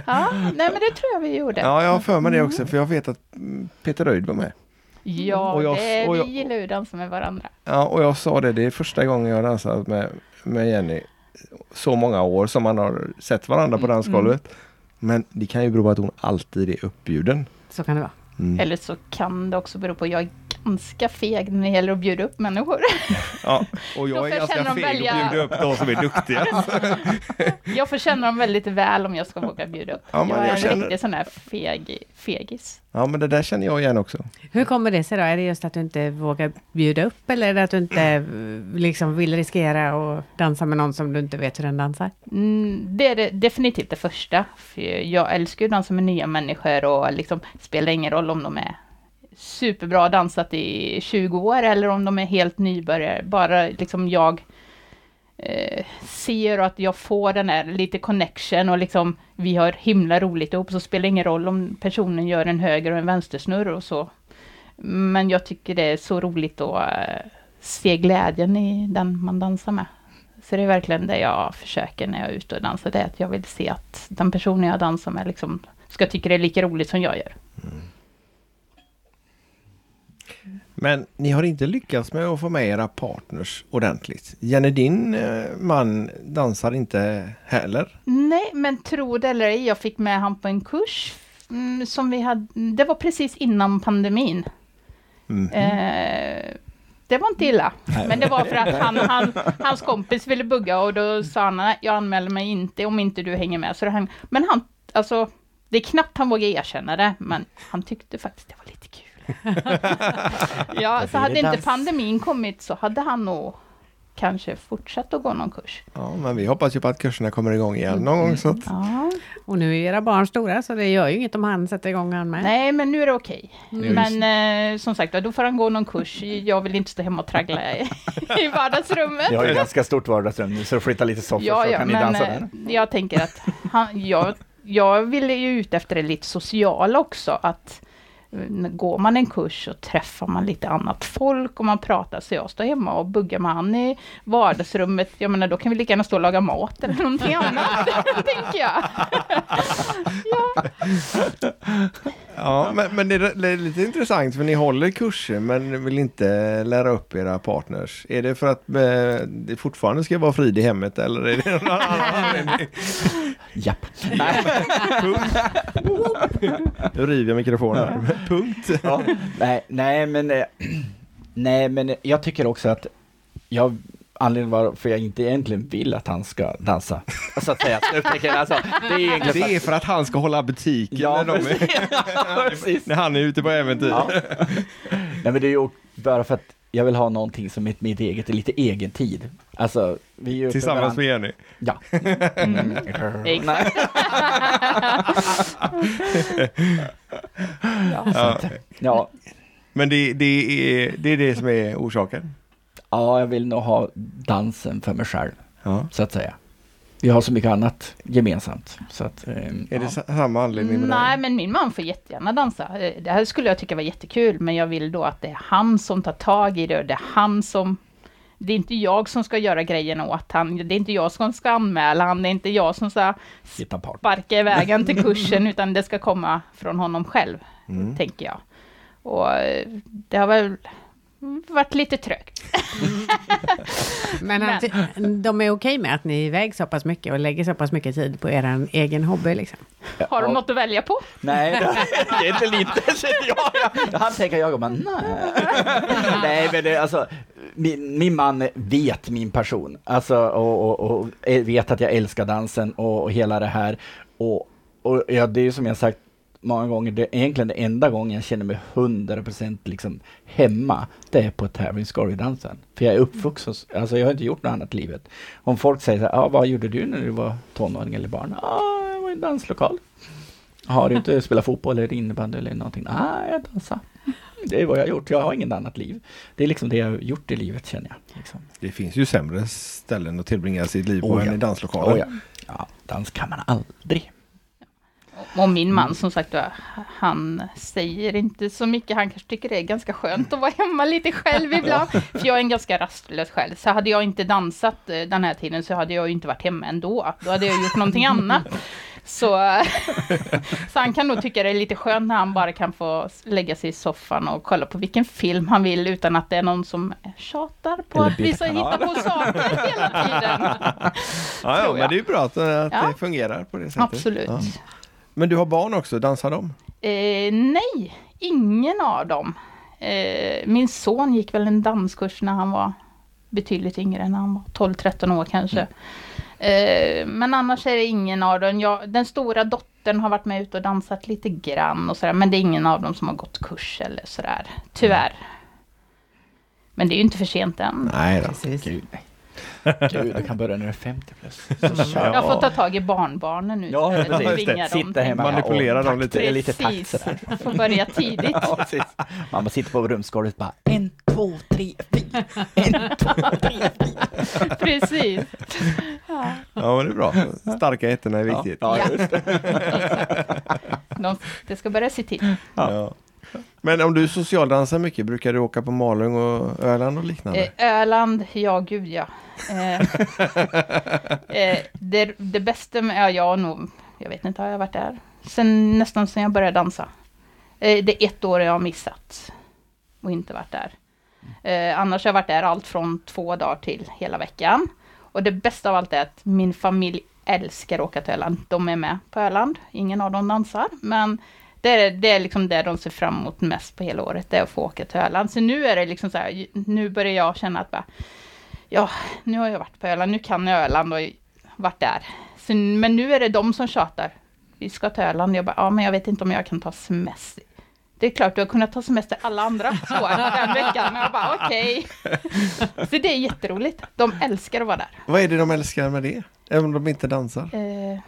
Ja, nej, men det tror jag vi gjorde. Ja, jag har för mig det också för jag vet att mm, Peter Röjd var med. Ja, Och jag- det, och jag- vi gillar ju att dansa med varandra. Ja, och jag sa det, det är första gången jag har dansat med, med Jenny så många år som man har sett varandra på Mm, dansgolvet. Men det kan ju bero på att hon alltid är uppbjuden. Så kan det vara. Mm. Eller så kan det också bero på att jag är ganska feg när det gäller att bjuda upp människor. Ja, och jag är får jag ganska feg välja- och bjuda upp de som är duktiga. Jag får känna dem väldigt väl om jag ska våga bjuda upp. Ja, men jag är jag en känner- riktig sån här feg, fegis. Ja, men det där känner jag igen också. Hur kommer det sig då? Är det just att du inte vågar bjuda upp eller är det att du inte eh, liksom vill riskera att dansa med någon som du inte vet hur den dansar? Mm, det är det, definitivt det första. För jag älskar ju att dansa med nya människor och liksom spelar ingen roll om de är superbra dansat i 20 år eller om de är helt nybörjare. Bara liksom jag eh, ser att jag får den här lite connection och liksom vi har himla roligt ihop så spelar det ingen roll om personen gör en höger och en vänstersnurr och så. Men jag tycker det är så roligt att eh, se glädjen i den man dansar med. Så det är verkligen det jag försöker när jag är ute och dansar, det är att jag vill se att den personen jag dansar med liksom ska tycka det är lika roligt som jag gör. Mm. Men ni har inte lyckats med att få med era partners ordentligt. Jenny, din eh, man dansar inte heller. Nej, men tro det eller ej, jag fick med han på en kurs mm, som vi hade, det var precis innan pandemin. Mm. Eh, det var inte illa, men det var för att han, han, hans kompis ville bugga och då sa han, nej, jag anmäler mig inte om inte du hänger med. Så han, men han, alltså, det är knappt han vågar erkänna det, men han tyckte faktiskt det var lite kul. Ja, så hade inte pandemin kommit så hade han nog kanske fortsatt att gå någon kurs. Ja, men vi hoppas ju på att kurserna kommer igång igen någon gång. Så att, Ja. Och nu är era barn stora så det gör ju inget om han sätter igång han med. Nej, men nu är det okej. Mm. Men eh, som sagt, då får han gå någon kurs. Jag vill inte stå hemma och traggla i, i vardagsrummet. Jag har ju ganska stort vardagsrum nu så flytta lite soffor Ja, så ja, kan ni dansa eh, där. jag tänker att han, jag, jag ville ju ut efter det lite sociala också. Att eh, går man en kurs så träffar man lite annat folk och man pratar. Så jag står hemma och buggar med han i vardagsrummet. Jag menar, då kan vi lika gärna stå och laga mat eller någonting annat, tänker jag. ja, men, men det, är, det är lite intressant för ni håller kurser men vill inte lära upp era partners. Är det för att eh, det fortfarande ska vara frid i hemmet eller är det någon annan anledning? Japp. Nej, Nu river jag mikrofonen. Punkt. ja. nej, nej, men, eh, nej, men jag tycker också att jag Anledningen varför jag inte egentligen vill att han ska dansa. Så att säga, alltså, det är egentligen för Det är för att han ska hålla butiken Ja, när, de är, precis. Ja, precis. när han är ute på äventyr. Ja. Nej men det är ju bara för att jag vill ha någonting som är mitt eget, lite egen tid. Alltså, vi är Tillsammans med Jenny. Ja. Mm. Nej. Ja. Ja. Ja. Men det, det, är, det är det som är orsaken. Ja, jag vill nog ha dansen för mig själv, Ja. så att säga. Vi har så mycket annat gemensamt. Så att, ehm, Är det ja. sa- samma anledning med Nej, dig? men min man får jättegärna dansa. Eh, Det här skulle jag tycka var jättekul, men jag vill då att det är han som tar tag i det och det är han som... Det är inte jag som ska göra grejerna åt han. Det är inte jag som ska anmäla han. Det är inte jag som ska sparka iväg han till kursen, utan det ska komma från honom själv, Mm. tänker jag. Och eh, det har väl varit lite trögt. Men ty- de är okej med att ni är iväg så pass mycket och lägger så pass mycket tid på er egen hobby liksom? Har de något att välja på? Nej, det är inte lite. Ja, ja. Han tänker jag och bara, nej. Nej, men det, alltså, min, min man vet min person. Alltså, och, och, och vet att jag älskar dansen och, och hela det här. Och, och ja, det är ju som jag sagt många gånger, det är egentligen det enda gången jag känner mig 100% liksom hemma, det är på tävlingsskoledansen. För jag är uppvuxen, alltså jag har inte gjort något annat i livet. Om folk säger så här, ah, vad gjorde du när du var tonåring eller barn? Ja, ah, jag var i en danslokal. Har du inte spelat fotboll eller innebandy eller någonting? Nej, jag dansar. Det är vad jag har gjort. Jag har inget annat liv. Det är liksom det jag har gjort i livet känner jag. Liksom. Det finns ju sämre ställen att tillbringa sitt liv på Oh, än ja. i danslokalen. Oh, ja. ja, dans kan man aldrig. Och min man som sagt han säger inte så mycket. Han kanske tycker det är ganska skönt att vara hemma lite själv ibland. För jag är en ganska rastlös själv. Så hade jag inte dansat eh, den här tiden så hade jag inte varit hemma ändå. Då hade jag gjort någonting annat. Så, så han kan nog tycka det är lite skönt när han bara kan få lägga sig i soffan och kolla på vilken film han vill utan att det är någon som tjatar på Eller att vi ska hitta på saker hela tiden. Ja, ja, men det är ju bra att, att Ja. det fungerar på det sättet. Absolut. Ja. Men du har barn också, dansar de? Eh, nej, ingen av dem. Eh, min son gick väl en danskurs när han var betydligt yngre, när han var 12-13 år kanske. Eh, men annars är det ingen av dem. Jag, den stora dottern har varit med ute och dansat lite grann och sådär, men det är ingen av dem som har gått kurs eller sådär. Tyvärr. Men det är ju inte för sent än. Nej då. Precis. Gud, nej. Gud, jag kan börja när jag är 50 plus. Så kör Jag får ta tag i barnbarnen nu Ja, istället precis. dem. Sitta hemma Manipulera dem lite. Är lite takt Precis. sådär. Jag får börja tidigt. Ja, precis. Mamma sitter på rumsgolvet bara en, två, tre, fyra. En, två, tre, fyra. Precis. Ja. Ja, men det är bra. Starka ettorna är viktigt. Ja, Ja. just det. De, det ska börja se till. Ja. Men om du socialdansar mycket, brukar du åka på Malung och Öland och liknande? Eh, Öland, ja gud ja. Eh, eh, det, det bästa med, ja jag nog, jag vet inte, har jag varit där? Sen, nästan sen jag började dansa. Det är ett år jag har missat och inte varit där. Annars har jag varit där allt från två dagar till hela veckan. Och det bästa av allt är att min familj älskar att åka till Öland. De är med på Öland. Ingen av dem dansar, men det är, det är liksom det de ser fram emot mest på hela året, det är att få åka till Öland. Så nu är det liksom så här, nu börjar jag känna att bara, ja, nu har jag varit på Öland, nu kan jag Öland och varit där. Så, men nu är det de som tjatar. Vi ska till Öland. Jag bara, ja men jag vet inte om jag kan ta semester. Det är klart, du har kunnat ta semester alla andra år den veckan. Och jag bara, okej. Så det är jätteroligt. De älskar att vara där. Vad är det de älskar med det? Även om de inte dansar? Eh,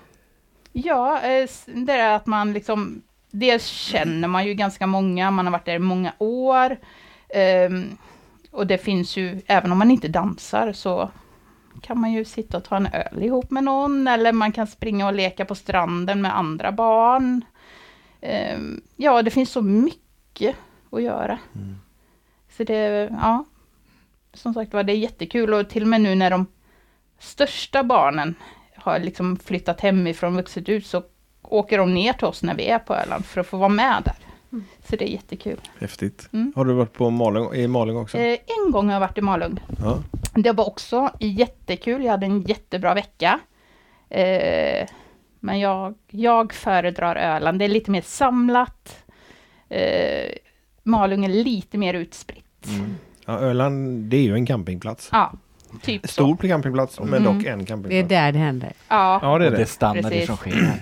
ja, eh, det är att man liksom, dels känner man ju ganska många, man har varit där i många år. Ehm, och det finns ju, även om man inte dansar så kan man ju sitta och ta en öl ihop med någon, eller man kan springa och leka på stranden med andra barn. Ehm, ja, det finns så mycket att göra. Så det, ja, som sagt var, det är jättekul och till och med nu när de största barnen har liksom flyttat hemifrån vuxet ut så åker de ner till oss när vi är på Öland för att få vara med där. Så det är jättekul. Häftigt. Mm. Har du varit på Malung, i Malung också? Eh, en gång har jag varit i Malung. Ja. Det var också jättekul. Jag hade en jättebra vecka. Eh, men jag, jag föredrar Öland. Det är lite mer samlat. Eh, Malung är lite mer utspritt. Mm. ja. Öland, det är ju en campingplats. Ja, typ så. Stor campingplats, men Mm. dock en Det är campingplats. där det händer. Ja, Ja, det är Och det det. är standard Precis. som sker.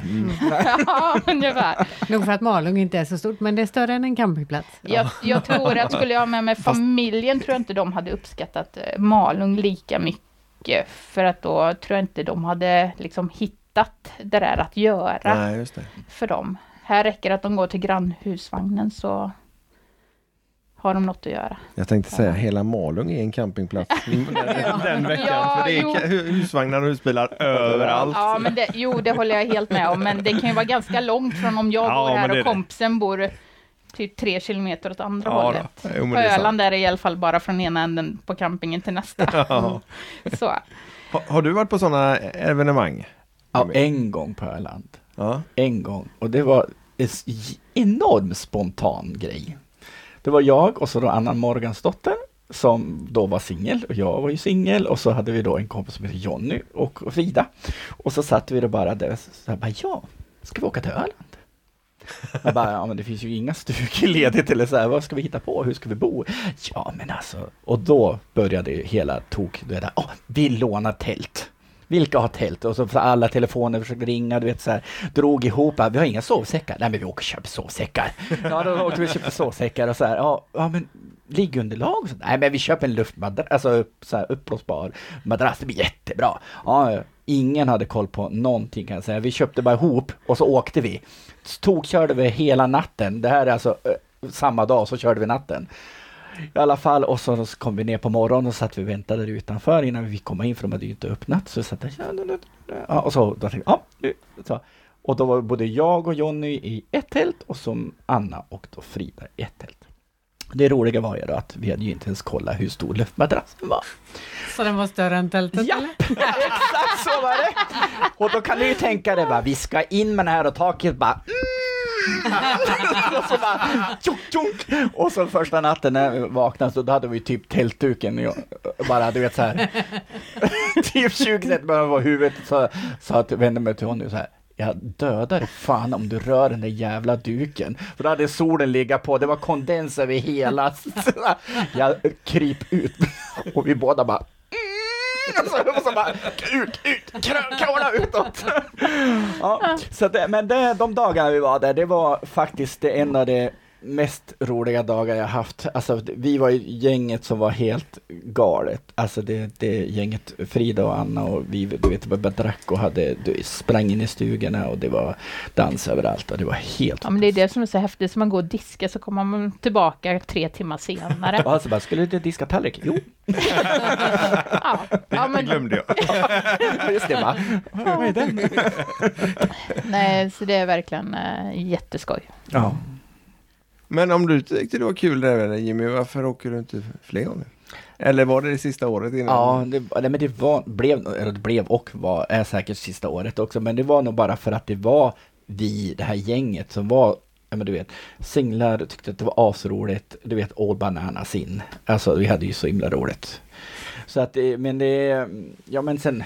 ja ungefär. Nog för att Malung inte är så stort, men det är större än en campingplats. Jag, jag tror att skulle jag ha med mig familjen tror jag inte de hade uppskattat eh, Malung lika mycket. För att då tror jag inte de hade liksom hittat det där att göra Nej, just det. för dem. Här räcker att de går till grannhusvagnen så har de något att göra. Jag tänkte säga hela Malung är en campingplats den, den veckan. Ja, för det är jo. husvagnar och husbilar överallt. Ja, men det, jo, det håller jag helt med om. Men det kan ju vara ganska långt från om jag Ja, bor här det är och det. kompisen bor typ tre kilometer åt andra Ja, hållet. Jo, På det. Öland är det i alla fall bara från ena änden på campingen till nästa. Ja. Så. Ha, har du varit på sådana evenemang? Ja, en gång på Öland. Ja. En gång. Och det var en enorm spontan grej. Det var jag och så då Anna Morgansdotter som då var singel och jag var ju singel och så hade vi då en kompis som heter Jonny och Frida. Och så satt vi då bara där och så här, bara, ja, ska vi åka till Öland? Jag bara, ja men det finns ju inga stugor ledigt eller så här, vad ska vi hitta på, hur ska vi bo? Ja men alltså, och då började ju hela tok, det där, oh, vi lånar tält. Vilka har tält? Och så alla telefoner försökte ringa, du vet så här, drog ihop, vi har inga sovsäckar. Nej men vi åker och köper sovsäckar. Ja då åkte vi och köpte sovsäckar och så här, ja, ja men liggunderlag? och Så, nej men vi köper en luftmadrass, alltså så här uppblåsbar madrass, det blir jättebra. Ja, ingen hade koll på någonting kan jag säga. Vi köpte bara ihop och så åkte vi. Tog, körde vi hela natten. Det här är alltså eh, samma dag så körde vi natten. I alla fall och så, kom vi ner på morgonen och satt vi och väntade utanför innan vi fick komma in för de hade ju inte öppnat. Så satt där, ja, och så då tänkte ja, nu, så. Och då var både jag och Jonny i ett tält och som Anna och då Frida i ett tält. Det roliga var ju då att vi hade ju inte ens kollat hur stor luftmadrassen var. Så den var större än tältet? Ja, exakt så var det! Och då kan du ju tänka dig bara, vi ska in med den här och taket bara mm. och så bara tjunk, tjunk. Och så första natten när vi vaknade så då hade vi typ tältduken bara du vet så här typ 20 cm över huvudet så, så att jag vände mig till honom så här jag dödar dig fan om du rör den där jävla duken. För då hade solen legat på, det var kondens över hela. Jag kryp ut och vi båda bara mm. och så bara ut, ut, kråla utåt. Ja, så det, men det, de dagarna vi var där, det var faktiskt det en av de mest roliga dagar jag haft. Alltså, vi var ju gänget som var helt galet. Alltså det, det gänget, Frida och Anna och vi, du vet, bara drack och hade, du, sprang in i stugorna och det var dans överallt och det var helt Ja, men det är det som är så häftigt, så man går och diskar så kommer man tillbaka tre timmar senare. Och alltså bara, skulle du diska tallrik? Jo. ja, ja, men, glömde jag. Just det, va? Vad är den? nej, så det är verkligen äh, jätteskoj. Ja. Men om du tyckte det var kul där Jimmy, varför åker du inte fler gånger? Eller var det det sista året innan? Ja, det, nej, men det var, blev, eller det blev och var, är säkert sista året också, men det var nog bara för att det var vi, det här gänget som var Ja men du vet, singlar tyckte att det var asroligt, du vet All Bananas in. Alltså vi hade ju så himla roligt. Så att det, men det, ja men sen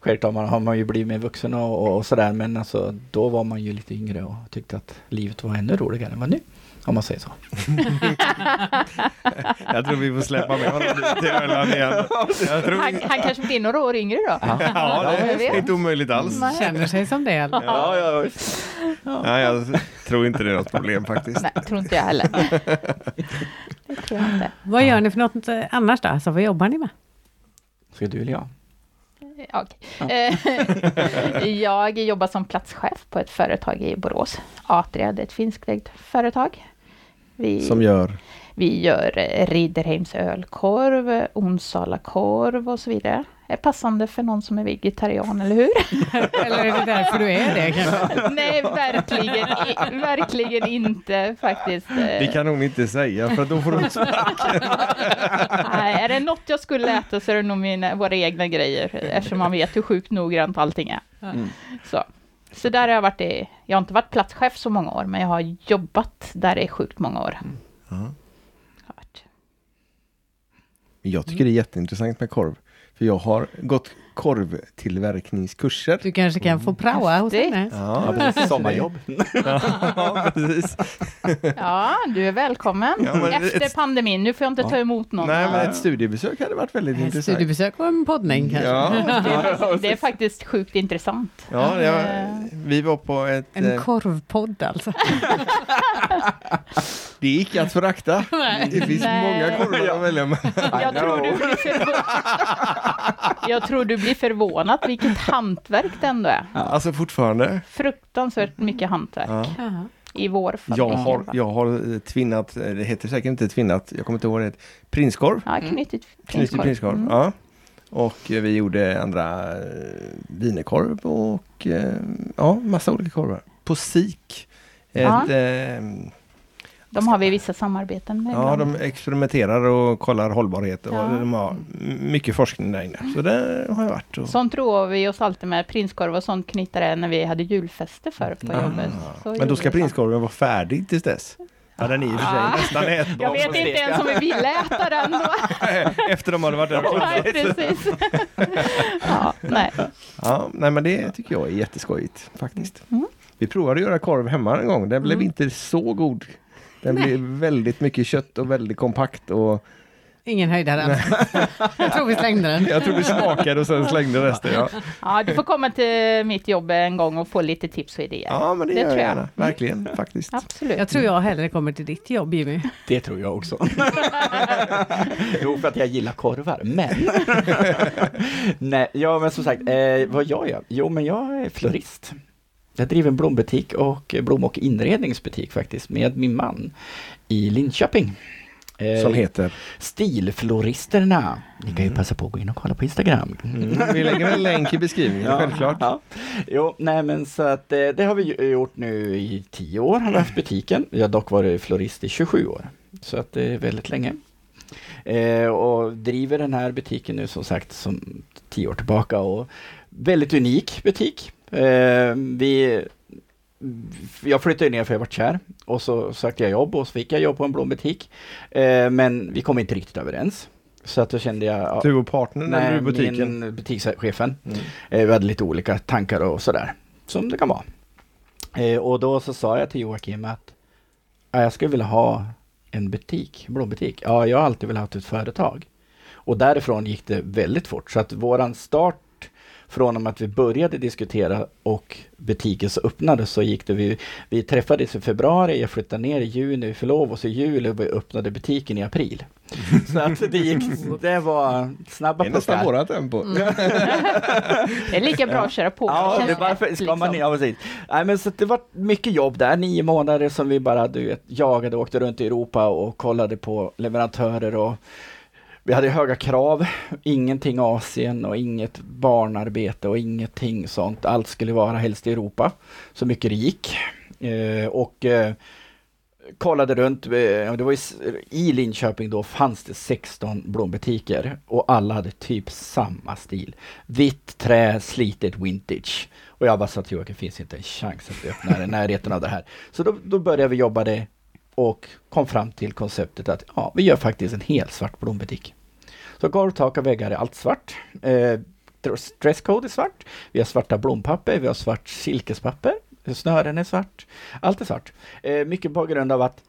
Självklart man, har man ju blivit mer vuxen och, och, och sådär men alltså då var man ju lite yngre och tyckte att livet var ännu roligare än vad nu. Om man säger så. jag tror vi får släppa med honom till Öland igen. Jag tror... han, han kanske blir några år yngre då? Ja, ja det är inte omöjligt alls. Nej. Känner sig som det. Ja, ja, ja. Nej, jag tror inte det är något problem faktiskt. Nej, tror inte jag heller. Det tror jag inte. Vad gör ni för något annars då? Alltså, vad jobbar ni med? Ska du eller jag? Okay. Ja. jag jobbar som platschef på ett företag i Borås. Atria, det är ett finskägt företag. Vi, som gör? Vi gör Ridderheims ölkorv, Onsala korv och så vidare. Är passande för någon som är vegetarian, eller hur? eller är det därför du är det? Nej, verkligen, verkligen inte faktiskt. Det kan hon inte säga, för då får hon sparken. Nej, är det något jag skulle äta så är det nog mina, våra egna grejer, eftersom man vet hur sjukt noggrant allting är. Mm. Så. Så där har jag varit i, jag har inte varit platschef så många år, men jag har jobbat där i sjukt många år. Mm. Jag tycker det är jätteintressant med korv. För jag har gått korvtillverkningskurser. Du kanske kan få praoa hos henne? Ja, precis. Sommarjobb. ja, precis. ja, du är välkommen. Ja, Efter ett... pandemin. Nu får jag inte ta emot någon. Nej, men ett studiebesök hade varit väldigt ett intressant. Studiebesök och en poddning kanske. Ja. det, det, är faktiskt sjukt intressant. Ja, var, vi var på ett... En eh, korvpodd alltså. det gick att förakta. Det finns Nej. många korvar att välja mellan. Jag tror du blir Jag tror du blir förvånad vilket hantverk det ändå är. Alltså fortfarande? Fruktansvärt mycket hantverk. Ja. I vår familj. Jag har, jag har eh, tvinnat, eh, det heter säkert inte tvinnat, jag kommer inte ihåg det, prinskorv. Ja, knutit prinskorv. Knutit prinskorv, mm. ja. Och vi gjorde andra eh, vinerkorv och ja, massa olika korvar. På SIK. Ett, eh, de har vi vissa samarbeten med. Ja, de experimenterar och kollar hållbarhet och ja. de har mycket forskning där inne. Så det har jag varit. Och... Sånt roar vi oss alltid med. Prinskorv och sånt knytade när vi hade julfester förr på ah. jobbet. Så Men då ska prinskorven vara färdig tills dess? Ja, den är i och för sig ah. nästan ätbar. Jag vet inte ens om vi vill äta den då. Efter de hade varit där och Nej, precis. ja, nej. Ja, nej, men det tycker jag är jätteskojigt faktiskt. Mm. Vi provade att göra korv hemma en gång. Den blev mm. inte så god den blir väldigt mycket kött och väldigt kompakt och ingen höjdare. jag tror vi slängde den. Jag tror vi smakade och sen slängde resten. Ja, Ja, du får komma till mitt jobb en gång och få lite tips och idéer. ja men det, Det gör tror jag jag. gärna. Verkligen, faktiskt. Absolut. Jag tror jag hellre kommer till ditt jobb Jimmy. Det tror jag också. jo, för att jag gillar korvar, men... Nej, ja, men som sagt, eh, vad gör jag? Jo, men jag är florist. Jag driver en blombutik och blom och inredningsbutik faktiskt med min man i Linköping. Eh, Som heter? Stilfloristerna. Ni kan ju passa på att gå in och kolla på Instagram. Mm, vi lägger en länk i beskrivningen, självklart. Ja. Jo, nej men så att eh, det har vi gjort nu i tio år, har vi haft butiken. Jag har dock varit florist i 27 år, så att det är väldigt länge. Eh, och driver den här butiken nu som sagt som tio år tillbaka och väldigt unik butik. Eh, vi jag flyttade ner för jag var kär och så sökte jag jobb och så fick jag jobb på en blombutik. Eh, men vi kom inte riktigt överens. Så att då kände jag... ja, Du och partnern eller du butiken? min butikschefen. Mm. Eh, vi hade lite olika tankar och sådär, som det kan vara. Eh, och då så sa jag till Joakim att ja, jag skulle vilja ha en butik, blombutik. Ja, jag har alltid velat ha ett företag. Och därifrån gick det väldigt fort. Så att våran start från att vi började diskutera och butiken så öppnades så gick det. Vi, vi träffades i februari, jag flyttade ner i juni, vi förlovade oss i juli och vi öppnade butiken i april. Så att det gick, det var snabba Det är nästan puckar. vårat tempo. Det är lika bra att köra på. Ja, det varför ska man liksom. ja, precis. Nej, men så det var mycket jobb där, nio månader som vi bara du vet, jagade och åkte runt i Europa och kollade på leverantörer och vi hade höga krav, ingenting Asien och inget barnarbete och ingenting sånt. Allt skulle vara helst i Europa, så mycket det gick. Eh, och eh, kollade runt, eh, det var i, i Linköping då fanns det 16 blombutiker och alla hade typ samma stil. Vitt trä, slitet vintage. Och jag bara sa till Joakim, det finns inte en chans att vi öppnar i närheten av det här. Så då, då började vi jobba det och kom fram till konceptet att ja, vi gör faktiskt en helt svart blombutik. Så golv, tak och väggar är allt svart. Eh, dresscode är svart. Vi har svarta blompapper, vi har svart silkespapper. Snören är svart. Allt är svart. Eh, mycket på grund av att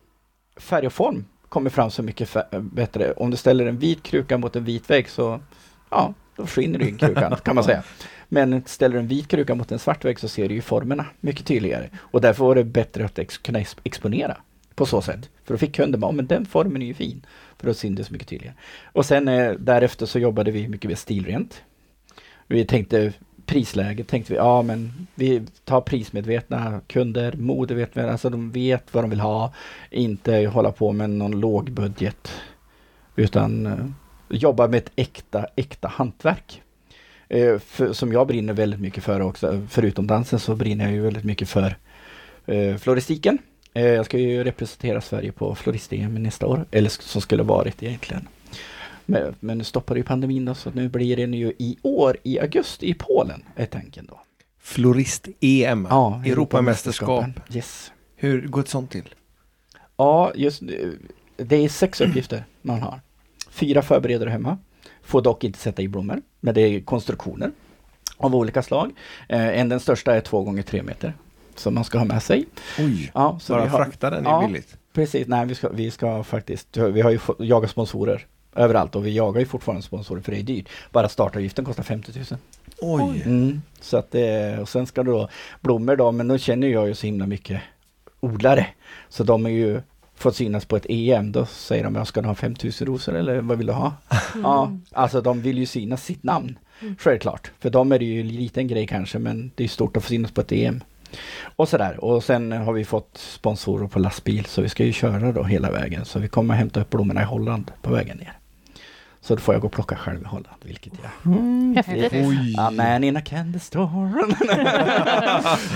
färg och form kommer fram så mycket fä- bättre. Om du ställer en vit kruka mot en vit vägg så ja, då försvinner ju krukan kan man säga. Men ställer du en vit kruka mot en svart vägg så ser du ju formerna mycket tydligare. Och därför var det bättre att ex- kunna ex- exponera på så sätt. För då fick kunden bara, "Ja, men den formen är ju fin. För då syntes mycket tydligare. Och sen eh, därefter så jobbade vi mycket mer stilrent. Vi tänkte prisläget, tänkte vi, ja men vi tar prismedvetna kunder, modevetna, alltså de vet vad de vill ha. Inte hålla på med någon låg budget. Utan eh, jobba med ett äkta, äkta hantverk. Eh, för, som jag brinner väldigt mycket för också. Förutom dansen så brinner jag ju väldigt mycket för eh, floristiken. Eh, jag ska ju representera Sverige på florist-EM nästa år, eller som skulle varit egentligen. Men, men nu stoppade ju pandemin då, så nu blir det nu i år i augusti i Polen, är tanken då. Florist-EM. Ja, Europamästerskap. Yes. Hur går ett sånt till? Ja, just nu, det är sex uppgifter man har. Fyra förbereder hemma. Får dock inte sätta i blommor, men det är konstruktioner av olika slag. Eh, en den största är två gånger tre meter som man ska ha med sig. Oj, Ja, så bara vi har, frakta den är Ja. billigt. Precis, nej vi ska, vi ska faktiskt, vi har ju fått jaga sponsorer överallt och vi jagar ju fortfarande sponsorer för det är dyrt. Bara startavgiften kostar 50 000. Oj. Mm, så att det, och sen ska det då blommor då, men då känner jag ju så himla mycket odlare. Så de är ju fått synas på ett EM, då säger de, jag ska du ha 5000 rosor eller vad vill du ha? Ja, alltså de vill ju synas sitt namn. Självklart, för dem är det ju en liten grej kanske, men det är stort att få synas på ett EM. Och sådär, och sen har vi fått sponsorer på lastbil, så vi ska ju köra då hela vägen. Så vi kommer hämta upp blommorna i Holland på vägen ner. Så då får jag gå och plocka själv i Holland, vilket jag Häftigt. Oj. A man in a candy store.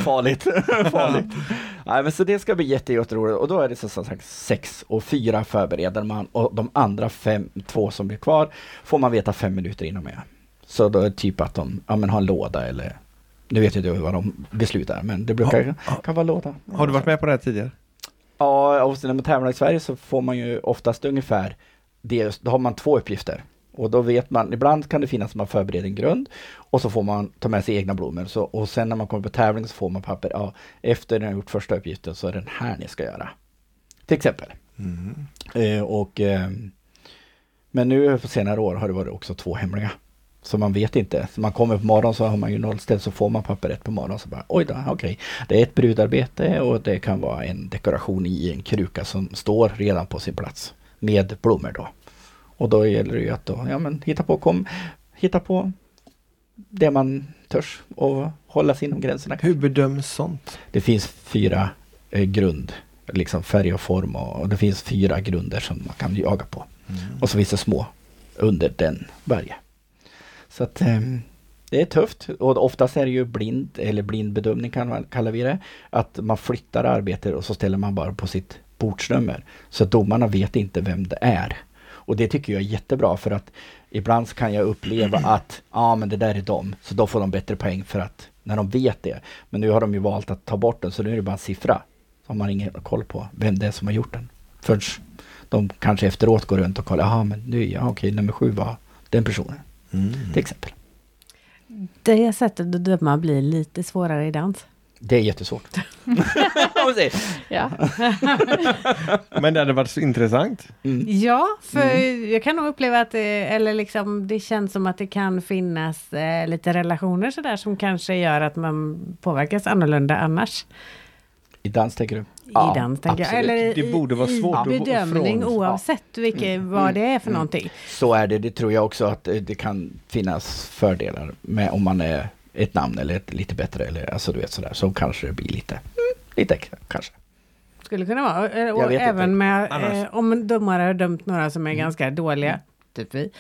Farligt. Farligt. Nej, men så det ska bli jätte, jätteroligt. Och då är det så som sagt sex och fyra förbereder man och de andra fem, två som blir kvar får man veta fem minuter innan med. Så då är det typ att de ja, men har en låda eller nu vet jag inte vad de beslutar men det brukar kan vara låda. Har du varit med på det här tidigare? Ja, och när man tävlar i Sverige så får man ju oftast ungefär det, då har man två uppgifter. Och då vet man, ibland kan det finnas att man förbereder en grund och så får man ta med sig egna blommor. Så, och sen när man kommer på tävling så får man papper, ja, efter när jag gjort första uppgiften så är det den här ni ska göra. Till exempel. Mm. Eh, och eh, Men nu på senare år har det varit också två hemliga. Så man vet inte. Så man kommer på morgonen så har man ju nollställt så får man pappret på morgonen så bara oj då, okej. Okay. Det är ett brudarbete och det kan vara en dekoration i en kruka som står redan på sin plats. Med blommor då. Och då gäller det ju att då, ja men hitta på, kom, hitta på det man törs och hålla sig inom gränserna. Hur bedöms sånt? Det finns fyra eh, grund, liksom färg och form och, och, det finns fyra grunder som man kan jaga på. Mm. Och så finns det små under den varje. Så att eh, det är tufft och oftast är det ju blind eller blindbedömning kan man, kallar vi det. Att man flyttar arbetet och så ställer man bara på sitt bordsnummer. Så domarna vet inte vem det är. Och det tycker jag är jättebra för att ibland kan jag uppleva att ja ah, men det där är dem, så då får de bättre poäng för att när de vet det. Men nu har de ju valt att ta bort den så nu är det bara en siffra. Så har man ingen koll på vem det är som har gjort den. Förrän de kanske efteråt går runt och kollar, jaha men nu, ja okej nummer sju var den personen. Mm. Till exempel. Det sättet att döma blir lite svårare i dans. Det är jättesvårt. ja. Men det hade varit så intressant. Mm. Ja, för mm. jag kan nog uppleva att det, eller liksom, det känns som att det kan finnas eh, lite relationer sådär som kanske gör att man påverkas annorlunda annars. I dans tänker du? I ja, dans tänker jag. Eller i, det borde vara svårt i bedömning oavsett vilket, mm. vad det är för mm. någonting. Så är det, det tror jag också att det kan finnas fördelar med om man är ett namn eller ett lite bättre eller alltså du vet sådär. Så kanske det blir lite, lite extra kanske. Skulle kunna vara. Och, och även inte. med eh, om domare har dömt några som är mm. ganska dåliga typ vi.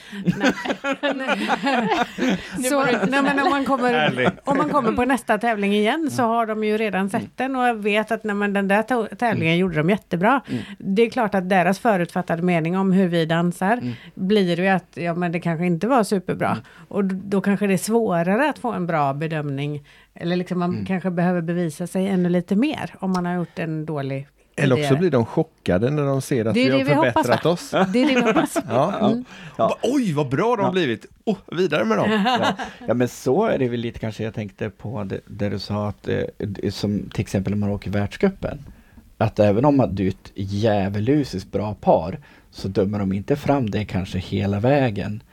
så, nej, men om, man kommer, om man kommer på nästa tävling igen så har de ju redan sett den och vet att nej, men den där tävlingen gjorde de jättebra. Mm. Det är klart att deras förutfattade mening om hur vi dansar mm. blir ju att ja, men det kanske inte var superbra. Mm. Och då kanske det är svårare att få en bra bedömning. Eller liksom man mm. kanske behöver bevisa sig ännu lite mer om man har gjort en dålig eller också blir de chockade när de ser att vi har förbättrat vi oss. Det är det vi hoppas. ja. Mm. Ja. Oj, vad bra de ja. blivit! Oh, vidare med dem! Ja. ja. men så är det väl lite kanske jag tänkte på det, där du sa att, eh, som till exempel när man åker världscupen, att även om du är ett djävulusiskt bra par, så dömer de inte fram det kanske hela vägen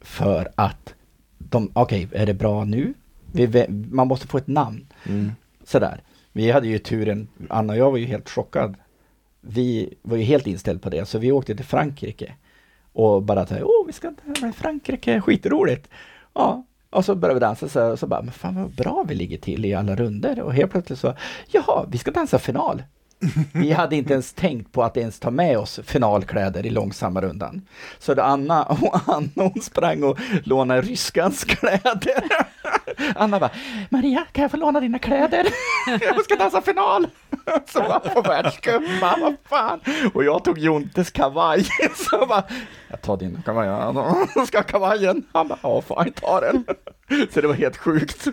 för att de, okej, okay, är det bra nu? Vi, man måste få ett namn. Mm. Sådär. Vi hade ju turen, Anna och jag var ju helt chockad. Vi var ju helt inställda på det, så vi åkte till Frankrike. Och bara tänkte, åh vi ska tävla i Frankrike, skitroligt! Ja, och så började vi dansa så, och så bara, men fan vad bra vi ligger till i alla runder Och helt plötsligt så, jaha, vi ska dansa final! Vi hade inte ens tänkt på att ens ta med oss finalkläder i långsamma rundan. Så Anna, och Anna hon sprang och lånade ryskans kläder. Anna bara, Maria kan jag få låna dina kläder? Jag ska dansa final! Så var på världscupen, vad fan! Och jag tog Jontes kavaj, så bara, jag tar din kavaj, jag ska ha kavajen. Han bara, ja fine, ta den. Så det var helt sjukt.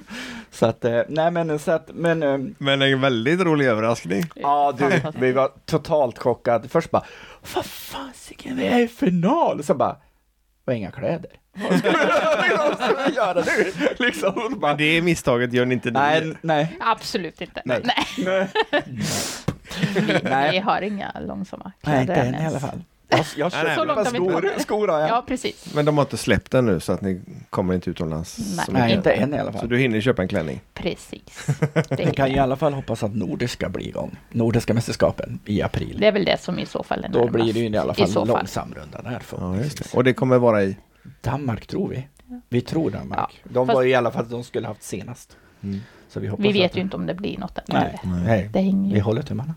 Så att, eh, nej men så att, men... Eh, men en väldigt rolig överraskning. Ja du, vi var totalt chockade. Först bara, vad fasiken, vi är i final! Så bara, och inga kläder. Vad ska vi göra nu? Liksom, det misstaget gör ni inte nu? Nej, nej. Absolut inte. Nej. nej. nej. Vi har inga långsamma kläder Nej, inte än i alla fall. Jag, jag köpte så långt skor, skor har jag. Ja, precis. Men de har inte släppt den nu så att ni kommer inte utomlands? Nej, Nej inte än i alla fall. Så du hinner köpa en klänning? Precis. Vi kan i alla fall hoppas att Nordiska blir igång. Nordiska mästerskapen i april. Det är väl det som i så fall är Då blir det ju i alla fall en långsam runda där. Ja, just det. Och det kommer vara i? Danmark tror vi. Vi tror Danmark. Ja, de var i alla fall de skulle haft senast. Mm. Så vi, vi vet ju inte om det blir något. Nej, Nej. Det hänger vi håller tummarna.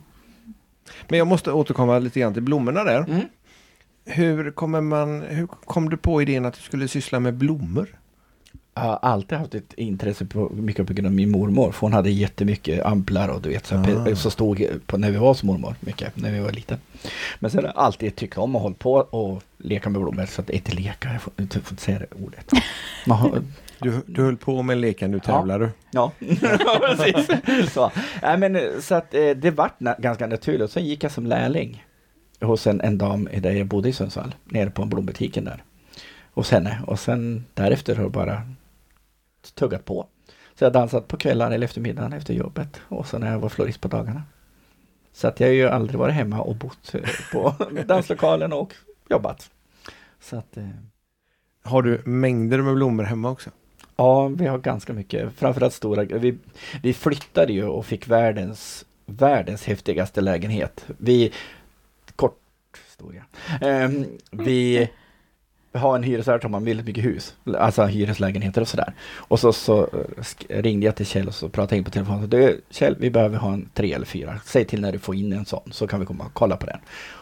Men jag måste återkomma lite grann till blommorna där. Mm. Hur, kommer man, hur kom du på idén att du skulle syssla med blommor? Jag har alltid haft ett intresse på, mycket på grund av min mormor. För hon hade jättemycket amplar och du vet så, ah. så stod på när vi var som mormor mycket, när vi var liten. Men sen har jag alltid tyckt om att hålla på och leka med blommor. Så att inte leka, jag får, jag får inte säga det ordet. Har, du, du höll på med leken, nu tävlar du. Ja, ja precis. så, ja, men, så att eh, det vart ganska naturligt. Sen gick jag som lärling hos en, en dam där jag bodde i Sundsvall, nere på blombutiken där. Hos henne och sen därefter har jag bara tuggat på. Så jag har dansat på kvällar eller eftermiddagen efter jobbet och sen när jag var florist på dagarna. Så att jag har ju aldrig varit hemma och bott eh, på danslokalen och jobbat. Så att, eh, Har du mängder med blommor hemma också? ja, vi har ganska mycket, framförallt stora. Vi, vi flyttade ju och fick världens, världens häftigaste lägenhet. Vi, historia. Ehm, vi har en hyresvärd som har väldigt mycket hus, alltså hyreslägenheter och sådär. Och så, så eh, ringde jag till Kjell och så pratade jag in på telefonen. Du Kjell, vi behöver ha en tre eller fyra. Säg till när du får in en sån så kan vi komma och kolla på den.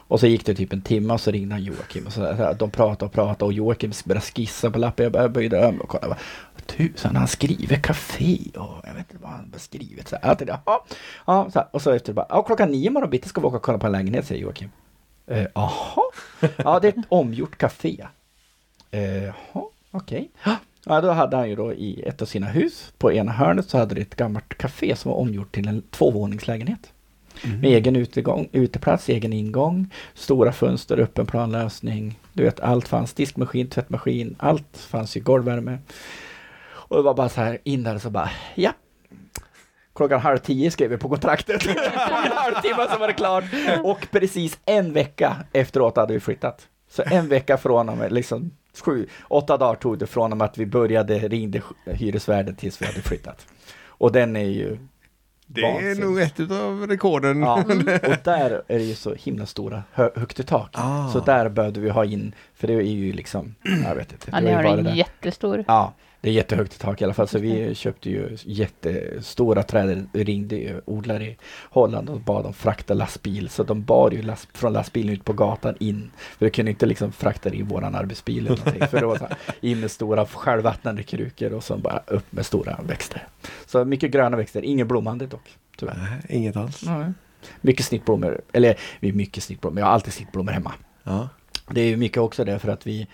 Och så gick det typ en timme och så ringde han Joakim och så där. De pratade och pratade och Joakim började skissa på lappen. Jag började böjde över och kollade. Tusan, han skriver café och jag vet inte vad han har skrivit. Så här, jag tänkte, ja, ja, så här. Och så efter bara, ja, klockan nio imorgon bitti ska vi åka och kolla på en lägenhet, säger Joakim. Eh, Jaha, ja det är ett omgjort café. Eh, Jaha, okej. Ja, då hade han ju då i ett av sina hus, på ena hörnet så hade det ett gammalt café som var omgjort till en tvåvåningslägenhet. Med egen utegång, uteplats, egen ingång, stora fönster, öppen planlösning. Du vet, allt fanns. Diskmaskin, tvättmaskin, allt fanns i golvvärme. Och det var bara så här in där och så bara, ja. Klockan halv tio skrev vi på kontraktet. På en halvtimme så var det klart. Och precis en vecka efteråt hade vi flyttat. Så en vecka från och med, liksom sju, åtta dagar tog det från och med att vi började ringde hyresvärden tills vi hade flyttat. Och den är ju Det är vansinnigt. nog ett av rekorden. Ja, och där är det ju så himla stora, hö, högt i tak. Ah. Så där behövde vi ha in, för det är ju liksom, jag vet inte. Ja, ni har bara en där. jättestor. Ja, det är jättehögt i tak i alla fall. Så vi köpte ju jättestora träd, ringde ju odlare i Holland och bad dem frakta lastbil. Så de bar ju last, från lastbilen ut på gatan in. För vi kunde inte liksom frakta det i våran arbetsbil eller någonting. För det var så här, in med stora självvattnande krukor och så bara upp med stora växter. Så mycket gröna växter, ingen blommande dock, tyvärr. Nej, inget alls. Mycket snittblommor, eller mycket snittblommor, jag har alltid snittblommor hemma. Ja. Det är ju mycket också därför att vi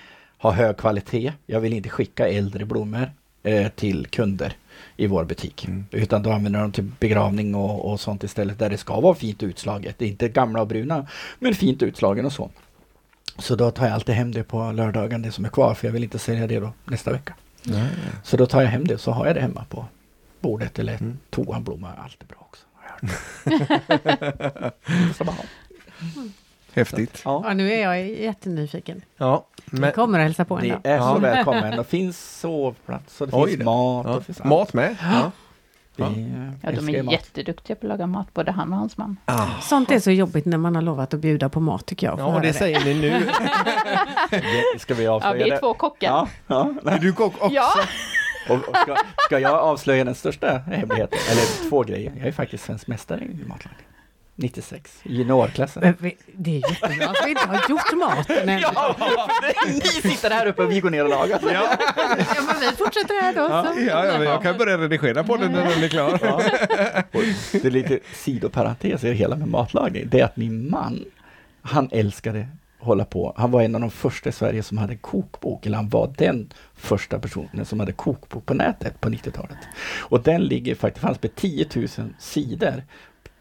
har hög kvalitet. Jag vill inte skicka äldre blommor eh, till kunder i vår butik. Mm. Utan då använder de till begravning och, och sånt istället där det ska vara fint utslaget. Det är inte gamla och bruna, men fint utslagen och så. Så då tar jag alltid hem det på lördagen, det som är kvar, för jag vill inte sälja det då nästa vecka. Nej. Så då tar jag hem det så har jag det hemma på bordet eller Mm. toanblomma är alltid bra också. jag Häftigt. ja. Ja, nu är jag jättenyfiken. Ja, Jag men, kommer och hälsa på en dag. är så Ja. välkommen. Det finns sovplats och det Oj finns mat. ja. Och det finns mat med. Ja. Ja. Ja, de är jätteduktiga på att laga mat, både han och hans man. Ah. Sånt är så jobbigt när man har lovat att bjuda på mat tycker jag. att Ja, höra det säger ni nu. Ja, Ska vi Ja, avslöja vi är det? två kockar. Ja, ja. Är du kock också? Ja. Och, och ska, ska jag avslöja den största hemligheten? Eller två grejer. Jag är faktiskt svensk mästare i matlagning. 96, i juniorklassen. Men vi- Det är jättebra att vi inte har gjort maten än. Ja. Ni sitter här uppe och vi går ner och lagar. Ja, men vi fortsätter här då. ja, Så. ja, ja, men jag kan börja redigera på den när den är klar. Ja. Det är lite sidoparentes i det hela med matlagning. Det är att min man, han älskade hålla på. Han var en av de första i Sverige som hade kokbok, eller han var den första personen som hade kokbok på nätet på 90-talet. Och den ligger faktiskt, fanns med 10 000 sidor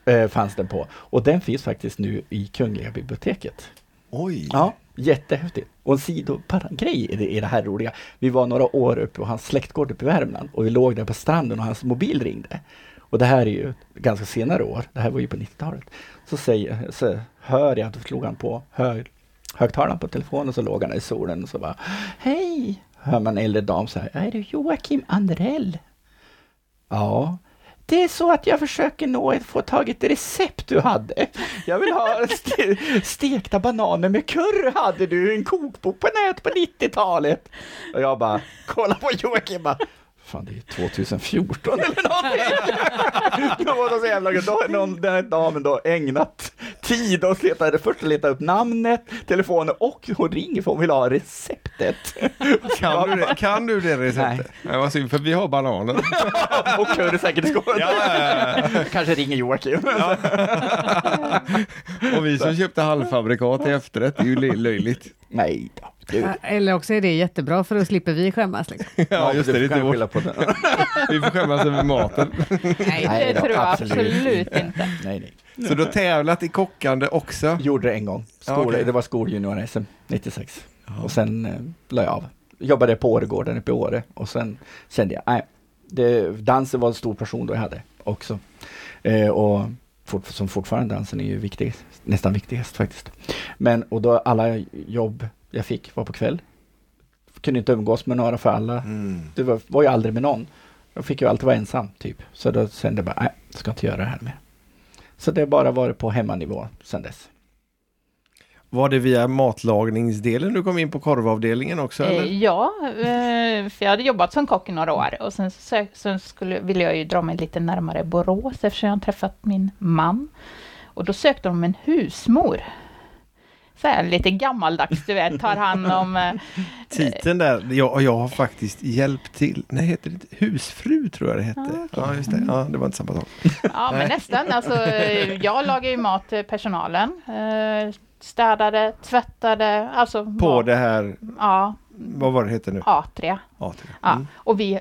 eh, fanns den på. Och den finns faktiskt nu i Kungliga biblioteket. Oj. Ja, jättehäftigt. Och en sidogrej i det, i det här roliga. Vi var några år uppe på hans släktgård uppe i Värmland och vi låg där på stranden och hans mobil ringde. Och det här är ju ganska senare år, det här var ju på 90-talet. Så, säger, så hör jag, då slog han på hög, högtalaren på telefonen så låg han i solen och så bara Hej! Hör man en äldre dam så här, är du Joakim Andrell? Ja, det är så att jag försöker nå få tag i ett recept du hade. Jag vill ha ste stekta bananer med curry hade du, en kokbok på nät på 90-talet. Och jag bara, kolla på Joakim bara, Fan, det är ju 2014 eller någonting. Då var det så jävla gött. Då har någon, den här damen då ägnat tid och letade, först leta upp namnet, telefonen och hon ringer för hon vill ha receptet. Kan du det, kan du det receptet? Nej. Vad synd, för vi har bananer. och curry säkert i skålen. Ja, ja, ja. Kanske ringer Joakim. Och vi som köpte halvfabrikat i efterrätt, det är ju lö- löjligt. Nej då. Eller också är det jättebra för då slipper vi skämmas. Liksom. Ja, just det, det är inte på det. Vi får skämmas över maten. Nej. Det då, tror jag absolut absolut, inte. Nej, nej. Så du har tävlat i kockande också? Gjorde det en gång. Skol, Ja, okej. Det var skoljunior-SM 96. Och sen eh, la jag av. Jobbade på Åregården uppe i Åre och sen kände jag, nej, det, dansen var en stor passion då jag hade också. Eh, och fort, som fortfarande dansen är ju viktig, nästan viktigast faktiskt. Men och då alla jobb jag fick var på kväll. Kunde inte umgås med några för alla. Mm. Det var, var ju aldrig med någon. Jag fick ju alltid vara ensam typ. Så då kände jag bara, nej, jag ska inte göra det här mer. Så det har bara varit på hemmanivå sedan dess. Var det via matlagningsdelen du kom in på korvavdelningen också? Eh, Eller? Ja, eh, för jag hade jobbat som kock i några år och sen, så, sen skulle, ville jag ju dra mig lite närmare Borås eftersom jag träffat min man. Och då sökte de en husmor. Så här lite gammaldags, du vet, tar hand om... eh, Titeln där, jag, jag har faktiskt hjälpt till. Nej, heter det inte? Husfru tror jag det hette. Ja, Ja, just det. Ja, det var inte samma sak. Ja, men nästan. Alltså, jag lagar ju mat till personalen. Eh, städade, tvättade, alltså... På var- det här, Ja, vad var det heter nu? A3. Ja, det. Ja, Mm. och vi,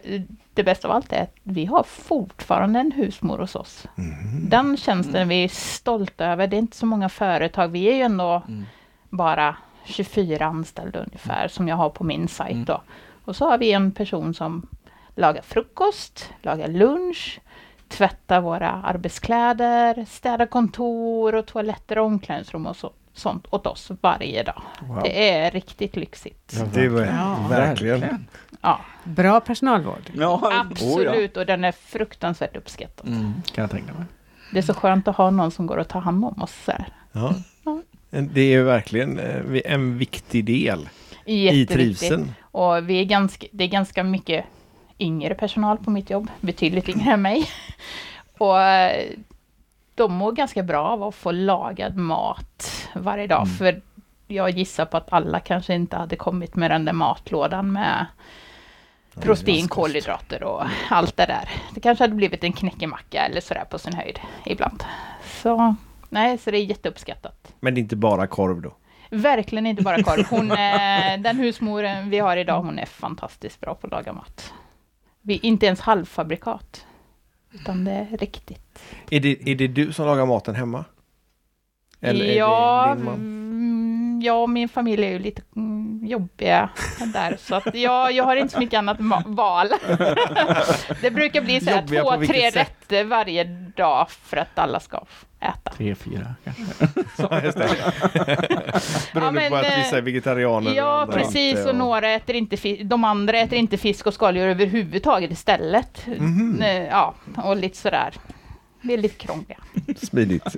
det bästa av allt är att vi har fortfarande en husmor hos oss. Mhm. Den tjänsten är vi stolta över. Det är inte så många företag. Vi är ju ändå Mm. Bara 24 anställda ungefär som jag har på min sajt Mm. då. Och så har vi en person som lagar frukost, lagar lunch, tvättar våra arbetskläder, städar kontor och toaletter och omklädningsrum och så, sånt åt oss varje dag. Wow. Det är riktigt lyxigt. Ja, Det var Ja. verkligen. Ja, Bra personalvård. Ja, absolut. Och den är fruktansvärt uppskattad. Mm, kan jag tänka mig. Det är så skönt att ha någon som går och tar hand om oss. Så här. Ja. Det är ju verkligen eh, en viktig del i trivseln. Och vi är ganska, det är ganska mycket yngre personal på mitt jobb, betydligt yngre än mig. Och eh, de mår ganska bra av att få lagad mat varje dag. Mm. För jag gissar på att alla kanske inte hade kommit med den där matlådan med protein, kolhydrater och allt det där. Det kanske hade blivit en knäckemacka eller sådär på sin höjd ibland. Så nej, så det är jätteuppskattat. Men det är inte bara korv då. Verkligen inte bara korv. Hon, eh, den husmoren vi har idag, hon är fantastiskt bra på att laga mat. Vi inte ens halvfabrikat. Utan det är riktigt. Är det, är det du som lagar maten hemma? Eller är ja, det din man? Mm, jag och min familj är ju lite mm, jobbiga där. Så att jag, jag har inte så mycket annat val. det brukar bli så här Jobbiga två, tre sätt? rätter varje dag för att alla ska äta. Tre, fyra kanske. Ja. Beroende men, på att eh, vissa är vegetarianer. och Ja, precis. inte, Och några äter inte fisk. De andra äter inte fisk och skaldjur överhuvudtaget istället. Mhm. Eh, Ja, och lite sådär. Lite krångliga. Smidigt.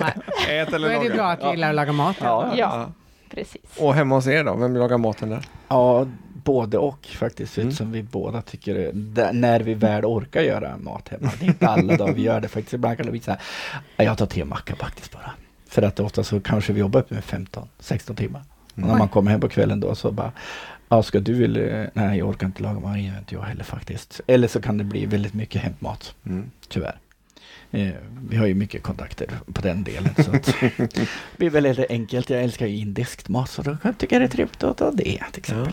Nej, Ät Då eller är det bra att du gillar att laga mat. Ja. Ja, precis. Och hemma hos er då? Vem lagar maten där? Ja, både och faktiskt. Mm. Eftersom vi båda tycker när vi väl orkar göra mat hemma. Det är inte alla dagar vi gör det faktiskt. Ibland kan det bli så här. "Ja, Jag tar te och macka faktiskt bara. För att ofta så kanske vi jobbar upp med 15-16 timmar. Och när man kommer hem på kvällen då så bara Ja, ska du eller? Nej, jag orkar inte laga mat. Inte jag heller faktiskt. Eller så kan det bli väldigt mycket hämtmat. Mm. Tyvärr. Eh, vi har ju mycket kontakter på den delen. Så att det blir väldigt enkelt. Jag älskar ju indisk mat så då kan jag det är trevligt att ta det till exempel.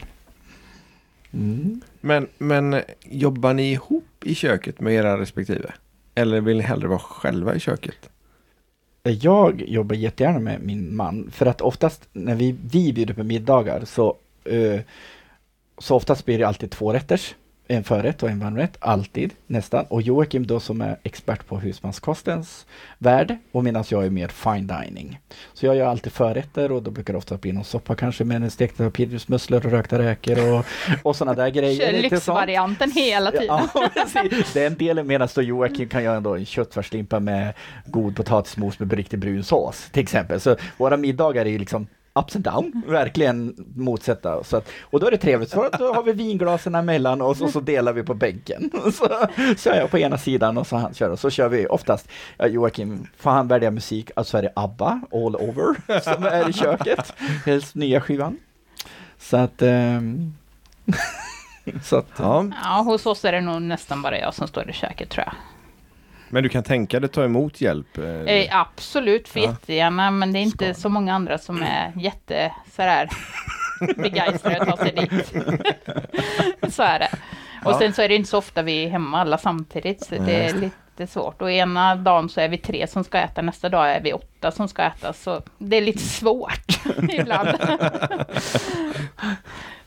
Mm. Men, men eh, jobbar ni ihop i köket med era respektive? Eller vill ni hellre vara själva i köket? Jag jobbar jättegärna med min man för att oftast när vi, vi bjuder på middagar så, eh, så oftast blir det alltid två rätters. En förrätt och en varmrätt, alltid, nästan. Och Joakim då som är expert på husmanskostens värld och medan jag är mer fine dining. Så jag gör alltid förrätter och då brukar det ofta bli någon soppa kanske med en stekta pilgrimsmusslor och rökta räkor och, och sådana där grejer. Kör lyxvarianten hela tiden. Ja, precis. Den delen medan då Joakim kan göra en köttfärslimpa med god potatismos med riktigt brun sås till exempel. Så våra middagar är ju liksom ups and down, verkligen motsätta. Så att, och då är det trevligt, så då har vi vinglasen emellan och så, delar vi på bänken. Så kör jag på ena sidan och så han kör och så kör vi oftast, Joakim, får han välja musik, alltså är det ABBA all over som är i köket, helst nya skivan. Så att ehm, så att, Ja. Ja, hos oss är det nog nästan bara jag som står i köket tror jag. Men du kan tänka dig ta emot hjälp? eh, Eh, absolut, för Ja. jättegärna, men det är inte Ska. så många andra som är jätte sådär begeistrade att ta sig dit. så är det. Och Ja. sen så är det inte så ofta vi är hemma alla samtidigt, så det är lite svårt. Och ena dagen så är vi tre som ska äta, nästa dag är vi åtta som ska äta, så det är lite svårt ibland.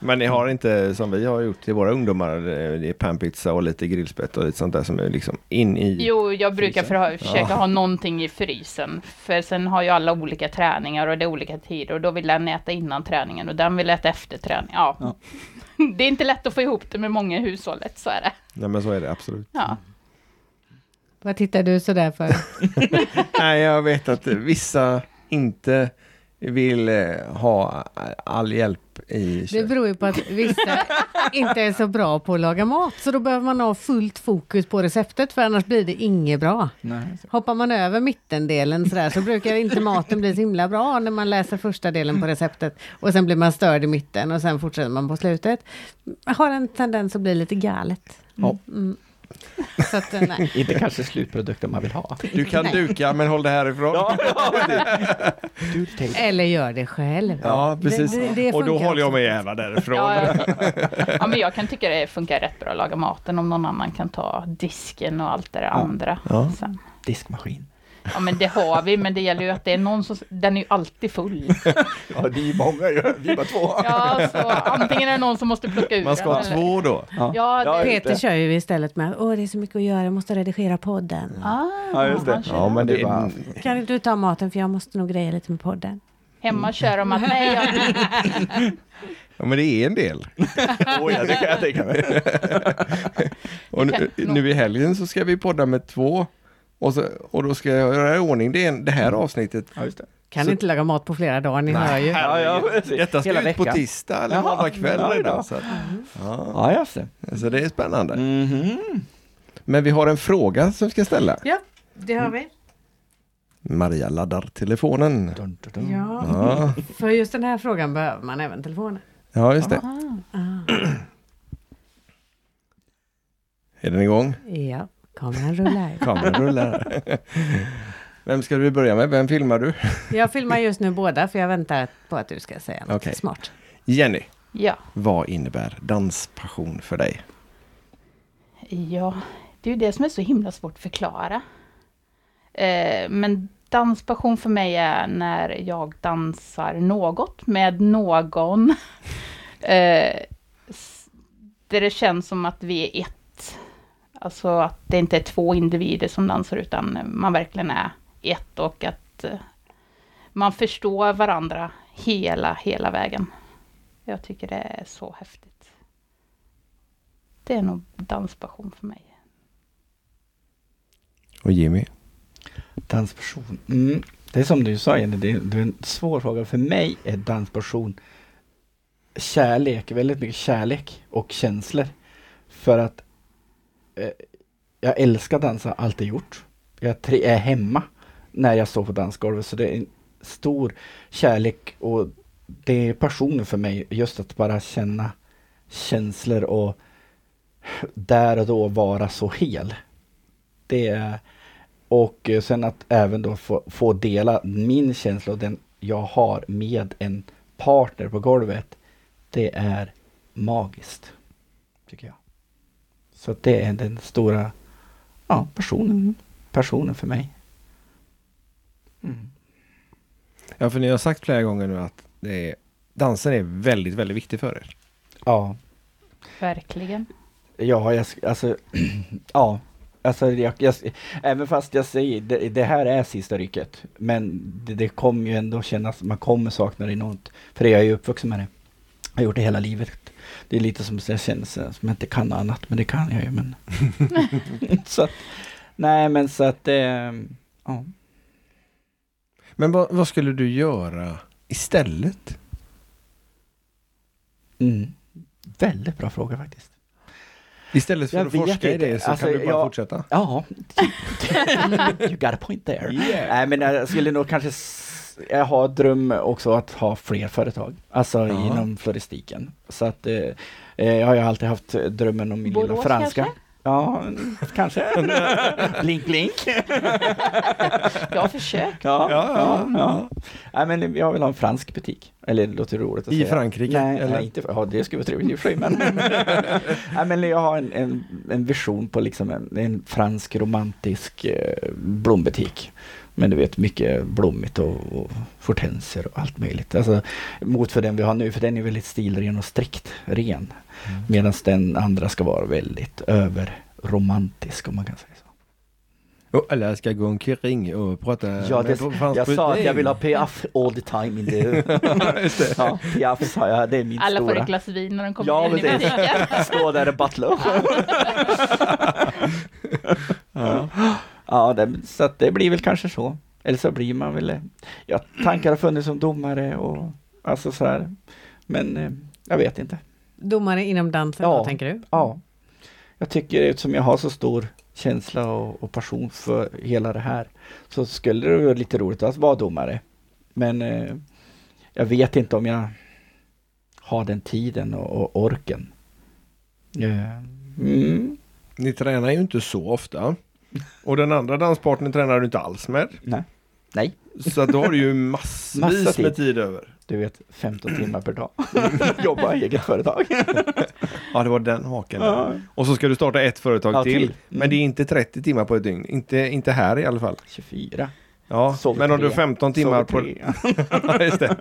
Men ni har inte som vi har gjort till våra ungdomar, det det är panpizza och lite grillspett och lite sånt där som är liksom in i... Jo, jag brukar för, försöka Ja. ha någonting i frysen. För sen har ju alla olika träningar och det är olika tider. Och då vill den äta innan träningen och den vill äta efter träning. Ja. Ja. Det är inte lätt att få ihop det med många i hushållet, så är det. Nej men så är det absolut. Ja. Vad tittar du sådär för? Nej, jag vet att vissa inte vill eh, ha all hjälp i Det köket. beror ju på att vissa inte är så bra på att laga mat. Så då behöver man ha fullt fokus på receptet för annars blir det inget bra. Nej. Hoppar man över mittendelen sådär så brukar inte maten bli så himla bra när man läser första delen på receptet. Och sen blir man störd i mitten och sen fortsätter man på slutet. Har en tendens att bli lite galet. Ja. Mm. Så att, nej. Inte kanske slutprodukten man vill ha. Du kan Nej. duka men håll det härifrån. Ja. Eller gör det själv. Ja, precis. Det- det- det och då håller jag mig gärna därifrån. Ja, ja. ja, men jag kan tycka det funkar rätt bra att laga maten om någon annan kan ta disken och allt det där andra. Ja. Sen. Diskmaskin. Ja, men det har vi, men det gäller ju att det är någon som... Den är ju alltid full. Ja, det är ju många ju. Vi är bara två. Ja, så antingen är det någon som måste plocka ur Man ska ha den, eller- två då. Ja, det, just Peter kör ju istället med åh det är så mycket att göra, jag måste redigera podden. Ah, Ja, just det. Ja, men det Det är... Kan inte du ta maten för jag måste nog greja lite med podden. Hemma kör de att nej, jag, Ja, men det är en del. Oj, ja, det kan jag tänka mig. Och nu, nu i helgen så ska vi podda med två. Och, så, och då ska jag göra i ordning det, det här avsnittet. Ja, just det. Kan Så- inte laga mat på flera dagar, ni hör ju. Ja, ja. Detta ska Hela ut på tisdag eller Jaha. måndag kväll Ja, redan. Så, att, ja. Ja, just det. så det är spännande. Mhm. Men vi har en fråga som vi ska ställa. Ja, det har vi. Maria laddar telefonen. Dun, dun, dun. Ja, Ja, för just den här frågan behöver man även telefonen. ja just det. Ah. Ah. Är den igång? Ja, kameran rullar. Kameran rullar. Vem ska vi börja med? Vem filmar du? Jag filmar just nu båda för jag väntar på att du ska säga något Okej. smart. Jenny, ja, vad innebär danspassion för dig? ja, det är ju det som är så himla svårt att förklara. Eh, men danspassion för mig är när jag dansar något med någon. eh, där det känns som att vi är ett. Alltså att det inte är två individer som dansar utan man verkligen är ett och att eh, man förstår varandra hela, hela vägen. Jag tycker det är så häftigt. Det är nog danspassion för mig. Och Jimmy? Danspassion. Mm. Det är som du sa Jenny, det är, det är en svår fråga. För mig är danspassion kärlek, väldigt mycket kärlek och känslor. För att eh, jag älskar dansa, alltid gjort. Jag är hemma när jag står på dansgolvet så det är en stor kärlek och det är passionen för mig just att bara känna känslor och där och då vara så hel. Det är och sen att även då få, få dela min känsla och den jag har med en partner på golvet. Det är magiskt. Tycker jag. Så att det är den stora ja, personen, personen för mig. Mm. Ja, för ni har sagt flera gånger nu att det är, dansen är väldigt, väldigt viktig för er. Ja, Verkligen. ja, jag, alltså, ja. Alltså, jag, jag, även fast jag säger det, det här är sista rycket. Men det, det kommer ju ändå kännas, man kommer sakna det enormt. För jag är ju uppvuxen med det. Jag har gjort det hela livet. Det är lite som jag känner så- som jag inte kan annat, men det kan jag ju. Men så att, nej men så att, eh, ja. Men vad, vad skulle du göra istället? Mm. Väldigt bra fråga faktiskt. Istället för Jag att forska i inte. det så Alltså, kan du bara jag- fortsätta. Ja, you got a point there. Yeah. Nej men jag skulle nog kanske jag har dröm också att ha fler företag. Alltså Ja. inom floristiken. Så att eh, eh, jag har ju alltid haft drömmen om min lilla Borås franska. kanske? Ja, kanske. blink blink. Jag har försökt. Ja, Ja, ja, ja. Nej men jag vill ha en fransk butik. Eller det låter roligt att I säga. Frankrike, Nej, eller? nej inte, ja det skulle vara trevligt i och för sig men. nej men jag har en, en, en vision på liksom en, en fransk romantisk eh, blombutik. Men du vet mycket blommigt och, och hortenser och allt möjligt. Alltså, mot för den vi har nu, för den är väldigt stilren och strikt ren. Mm. Medan den andra ska vara väldigt överromantisk om man kan säga så. Och alla ska gå omkring och prata Ja, det, jag sa att jag vill ha Piaf all the time in the... ja, Piaf sa jag, det är min Alla får stora. ett glas vin när de kommer Ja, in i butiken. Stå där och battla. ja, ja det, så att det blir väl kanske så. Eller så blir man väl... Ja, tankar har funnits som domare och alltså så här. Men eh, jag vet inte. Domare inom dansen Ja. då, tänker du? Ja. Jag tycker eftersom jag har så stor känsla och, och passion för hela det här så skulle det vara lite roligt att vara domare. Men eh, jag vet inte om jag har den tiden och, och orken. Eh, mm, Ni tränar ju inte så ofta. Och den andra danspartnern tränar du inte alls med. nej. Nej, Så då har du ju massvis Massa tid. med tid över. du vet 15 timmar per dag. Jobba i eget företag. Ja, det var den haken. Ja. Och så ska du starta ett företag Ja, till. till. Mm. Men det är inte 30 timmar på ett dygn. Inte, inte här i alla fall. 24. Ja, Sover men om du har tre. 15 timmar på... Ja, just det.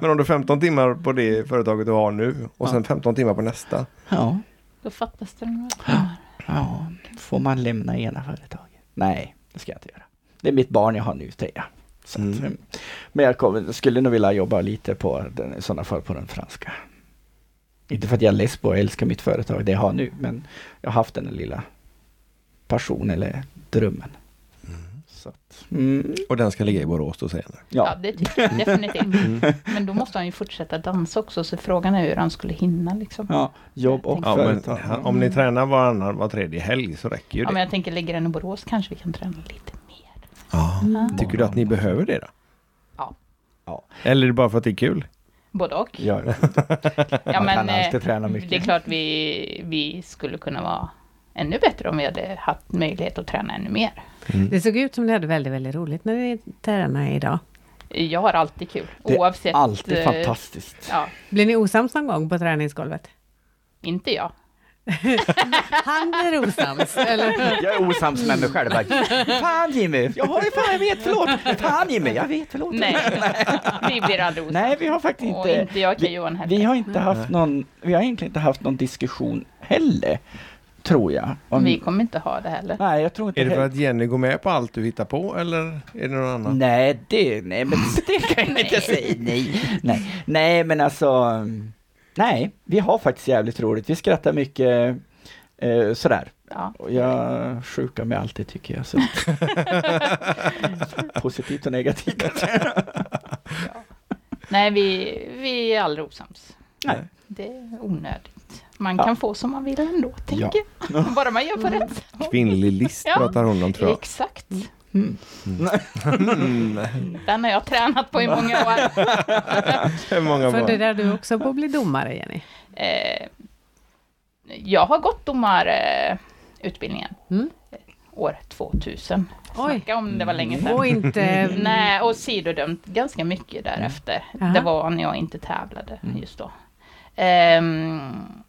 Men om du har 15 timmar på det företaget du har nu och Ja. sen 15 timmar på nästa. Ja. Då fattas det några timmar. Ja, får man lämna ena företaget? Nej, det ska jag inte göra. Det är mitt barn jag har nu, säger jag. Så att, Mm. Men jag kommer, skulle nog vilja jobba lite på den, i sådana fall på den franska. Inte för att jag är lesbo och älskar mitt företag, det jag har nu, men jag har haft den lilla passion eller drömmen. Så att, mm, Och den ska ligga i Borås då senare. Ja, ja. det tycker jag definitivt. Men då måste han ju fortsätta dansa också, så frågan är hur han skulle hinna liksom. ja, jobb och Ja, men företag. han- om ni tränar varannan, var tredje helg så räcker ju Ja, men det. jag tänker, ligger den i Borås kanske vi kan träna lite mer. Ja. Mm. Tycker du att ni behöver det då? Ja. Ja. Eller är det bara för att det är kul? Både och. Ja, Ja, men, eh, alltid träna mycket. Det är klart vi, vi skulle kunna vara ännu bättre om vi hade haft möjlighet att träna ännu mer. Det såg ut som ni hade väldigt, väldigt roligt när ni tränade idag. Jag har alltid kul, Det är oavsett. alltid eh, fantastiskt. Ja, Blir ni osams någon gång på träningsgolvet? inte jag. Han blir osams, eller? Jag är osams med mig själv. Fan Jimmy! Jag har ju fan, jag vet, förlåt! Fan Jimmy, jag vet, förlåt! Nej, vi blir aldrig osams. Nej, vi har faktiskt Och inte... inte jag och Johan heller. Vi har inte haft någon, vi har egentligen inte haft någon diskussion heller, tror jag. Om- Vi kommer inte ha det heller. Nej, jag tror inte Är det för att Jenny går med på allt du hittar på eller är det något annat? Nej, det, nej, men det kan jag inte säga. Nej, nej, nej, men alltså, nej, vi har faktiskt jävligt roligt. Vi skrattar mycket eh, sådär. Ja. Och jag sjukar med allt det tycker jag. Så. Positivt och negativt. Nej, vi, vi är aldrig osams. Nej. Det är onödigt. Man Ja. kan få som man vill ändå, tänker jag. Bara man gör på rätt sätt. Kvinnlig list Ja. pratar hon om tror jag. Exakt. Mm. Mm. Den har jag tränat på i många år. Hur många var Funderar du också på att bli domare, Jenny? Eh, jag har gått domarutbildningen Mm. år 2000. Oj. Snacka om det var länge sedan. Och inte... Nej, och sidodömt ganska mycket därefter. Jaha. Det var när jag inte tävlade just då. Ehm,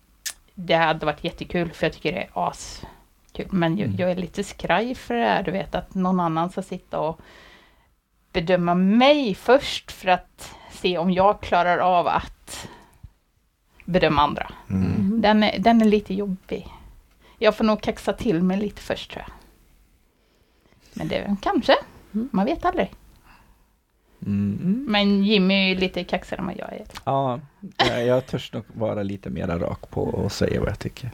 det hade varit jättekul för jag tycker det är askul. Men jag, jag är lite skraj för det här, du vet att någon annan ska sitta och bedöma mig först för att se om jag klarar av att bedöma andra. Mm. Den är, den är lite jobbig. Jag får nog kaxa till mig lite först tror jag. Men det kanske, man vet aldrig. Mm. Men Jimmy är ju lite kaxigare än vad jag är. Ja, jag, törs nog vara lite mera rak på och säga vad jag tycker.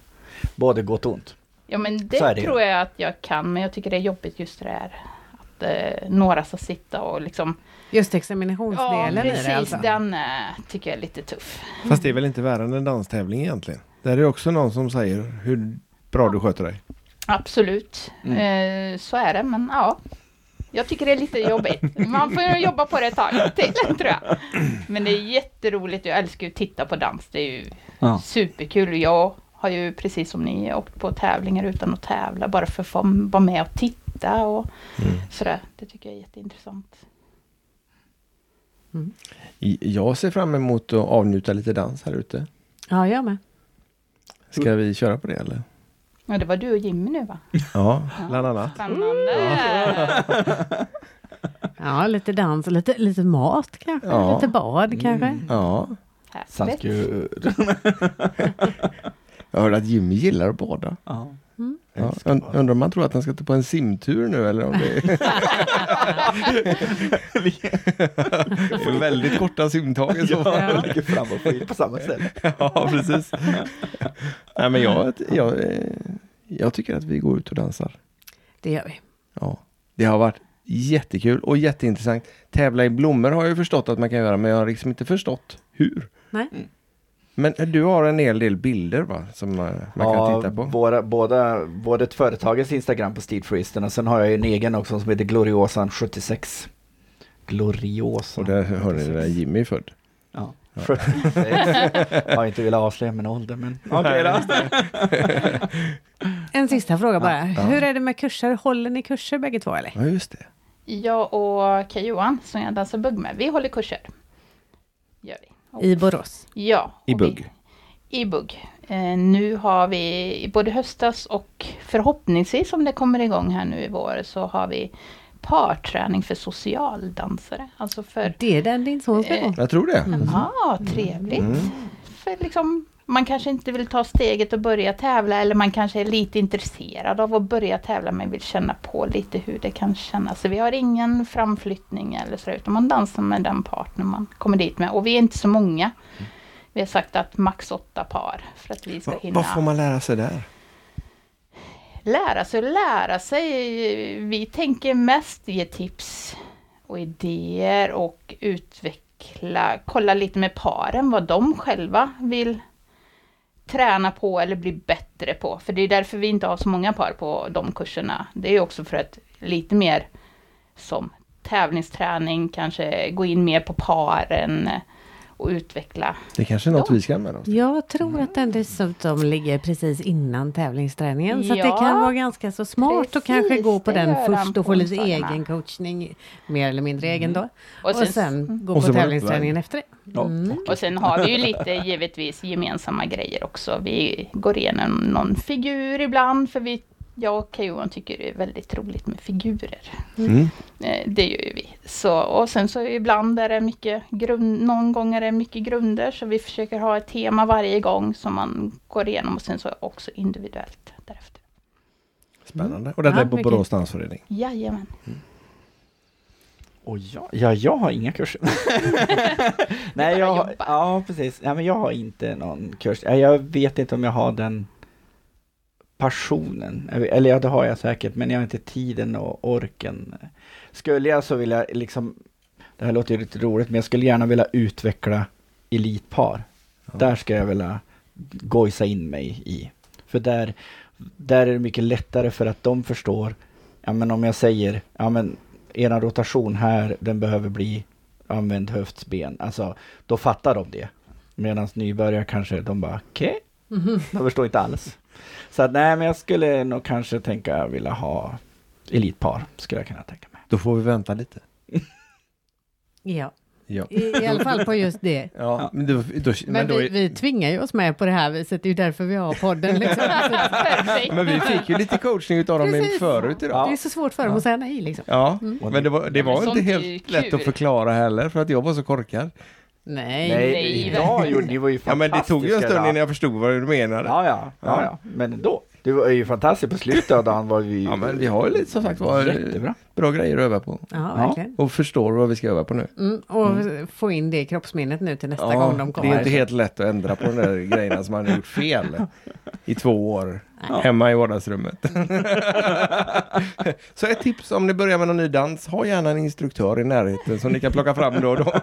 Både gott och ont. Ja men det, det tror jag att jag kan, men jag tycker det är jobbigt just det där. Att eh, några ska sitta och liksom... Just Ja examinationsdelen i precis, det alltså? den eh, tycker jag är lite tuff. Fast det är väl inte värre än en danstävling egentligen? Där är det också någon som säger hur bra du sköter dig. Absolut, Mm. eh, så är det, men ja. Jag tycker det är lite jobbigt. Man får jobba på det ett tag till, tror jag. Men det är jätteroligt, jag älskar ju att titta på dans. Det är ju Ja. superkul. Jag har ju precis som ni åkt på tävlingar utan att tävla, bara för att få vara med och titta och Mm. sådär. Det tycker jag är jätteintressant. I- Jag ser fram emot att avnjuta lite dans här ute. Ja, jag med. Ska vi köra på det eller? Ja, det var du och Jimmy nu va? Ja, bland annat. Spännande! Ja, lite dans och lite, lite mat kanske. Ja. Lite bad kanske. Ja, Härligt. Jag hörde att Jimmy gillar att bada. Ja. Ja. Und-. Undrar om man tror att han ska ta på en simtur nu eller om det är... det är väldigt korta simtag i så fall. Ja, ligger fram och på samma ställe. Ja, precis. Nej, men jag, jag, eh, jag tycker att vi går ut och dansar. Det gör vi. Ja, det har varit jättekul och jätteintressant. Tävla i blommor har jag ju förstått att man kan göra, men jag har liksom inte förstått hur. Nej. Men du har en hel del bilder va, som eh, man kan titta på? Våra, båda, både ett företagets Instagram på Steedfreesten och sen har jag en egen också som heter Gloriosan76. Gloriosa. Och där hör ni där Jimmy är född. Ja. 76. har inte velat avslöja min ålder men okej då. En sista fråga bara. Ja. Hur är det med kurser? Håller ni kurser bägge två eller? Ja, just det. Jag och Kaj Johan, som jag dansar bugg med, vi håller kurser. Gör vi. I Borås? Ja. I vi- bugg? I bugg. Eh, nu har vi både höstas och förhoppningsvis om det kommer igång här nu i vår så har vi parträning för socialdansare. Alltså för Det är den din son ska gå? Jag tror det. Ja, trevligt. För liksom, man kanske inte vill ta steget och börja tävla eller man kanske är lite intresserad av att börja tävla men vill känna på lite hur det kan kännas. Så vi har ingen framflyttning eller så utan man dansar med den partner man kommer dit med. Och vi är inte så många. Vi har sagt att max åtta par för att vi ska Va, hinna vad får man lära sig där? lära sig och lära sig. Vi tänker mest ge tips och idéer och utveckla, kolla lite med paren vad de själva vill träna på eller bli bättre på. För det är därför vi inte har så många par på de kurserna. Det är också för att lite mer som tävlingsträning, kanske gå in mer på paren och utveckla. Det kanske är något Ja. vi ska använda oss. Jag tror att den dessutom ligger precis innan tävlingsträningen. Så att det Ja. kan vara ganska så smart att Precis, kanske gå på den först och få lite egen coachning. Mer eller mindre egen då. Och Och sen, sen- gå Och på tävlingsträningen efter det. Ja. Och sen har vi ju lite givetvis gemensamma grejer också. Vi går igenom någon figur ibland för vi, jag och Johan tycker det är väldigt roligt med figurer. Mm. Eh, Det gör ju vi. Så, och sen så ibland är det mycket grund, någon gång är det mycket grunder så vi försöker ha ett tema varje gång som man går igenom och sen så också individuellt därefter. Spännande. Och detta Ja, är på. Borås dansförening. Jajamän. Och ja, ja, jag har inga kurser. Nej, jag, ja precis. Ja, men jag har inte någon kurs. Ja, Jag vet inte om jag har den passionen. Eller ja, det har jag säkert, men jag har inte tiden och orken. Skulle jag så vill jag liksom, det här låter ju lite roligt, men jag skulle gärna vilja utveckla elitpar. Där ska jag vilja gojsa in mig i. För där, där är det mycket lättare för att de förstår, ja men om jag säger, ja men eran rotation här, den behöver bli använd höftsben. Alltså, då fattar de det. Medan nybörjare kanske, de bara okej, de förstår inte alls. Så att, nej, men jag skulle nog kanske tänka vilja ha elitpar, skulle jag kunna tänka mig. Då får vi vänta lite. Ja, Ja. i, i alla fall på just det. Ja, men, då, då, men, Men då, vi, vi tvingar ju oss med på det här viset. Det är ju därför vi har podden. Liksom. Men vi fick ju lite coachning utav dem Precis. förut idag. Det är så svårt för dem att säga nej. Liksom. Ja, Mm. men det var, det Ja, men var inte helt lätt att förklara heller för att jag var så korkad. Nej. Nej, ja, jo, ni var ju Ja, men det tog ju en fantastiska stund innan jag förstod vad du menade. Ja, ja, ja, ja. Men ändå. Det var ju fantastiskt på slutet av dagen var vi Ja, men vi har ju lite som sagt var jättebra. bra grejer att öva på. Ja, verkligen. Och förstår vad vi ska öva på nu. Mm, och få in det i kroppsminnet nu till nästa Ja, gång de det kommer. är inte helt lätt att ändra på de där grejerna som man har gjort fel i två år hemma i vardagsrummet. Så ett tips om ni börjar med någon ny dans, ha gärna en instruktör i närheten som ni kan plocka fram då och då.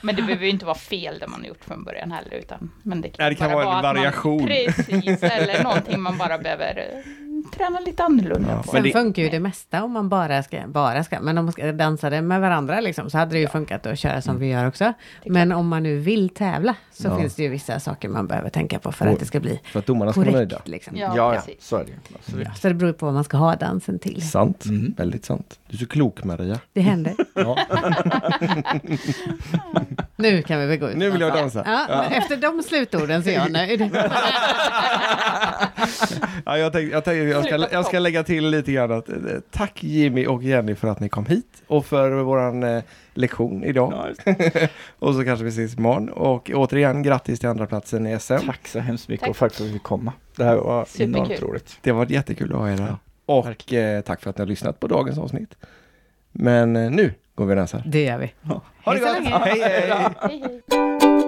Men det behöver ju inte vara fel det man har gjort från början heller. Utan, men det kan, Nej, det kan vara en variation. Man, precis, eller någonting man bara behöver eh, träna lite annorlunda Ja, på. Sen det- funkar ju det mesta om man bara ska, bara ska, men om man ska dansa det med varandra liksom, så hade det ju funkat att köra som vi gör också. Men om man nu vill tävla så Ja. finns det ju vissa saker man behöver tänka på för Och- att det ska bli För att domarna ska vara nöjda. korrekt. Liksom. Ja, Ja, ja, så är det ju. Så det beror på vad man ska ha dansen till. Sant, Mm. väldigt sant. Du är så klok Maria. Det händer. Ja. Nu kan vi väl gå ut Nu vill jag dansa. Ja, men Efter de slutorden så är jag nöjd. Ja, jag, tänkte, jag, tänkte, jag, ska, jag ska lägga till lite grann att eh, tack Jimmy och Jenny för att ni kom hit och för våran eh, lektion idag. Ja, Och så kanske vi ses imorgon. Och återigen grattis till andra platsen i SM. Tack så hemskt mycket Tack. och tack för att vi fick komma. Det här var Superkul. enormt roligt. Det var jättekul att ha er här. Ja, och eh, tack för att ni har lyssnat på dagens avsnitt. Men eh, nu går vi och dansar. Det gör vi. Ha det gott! hej! Hej, hej.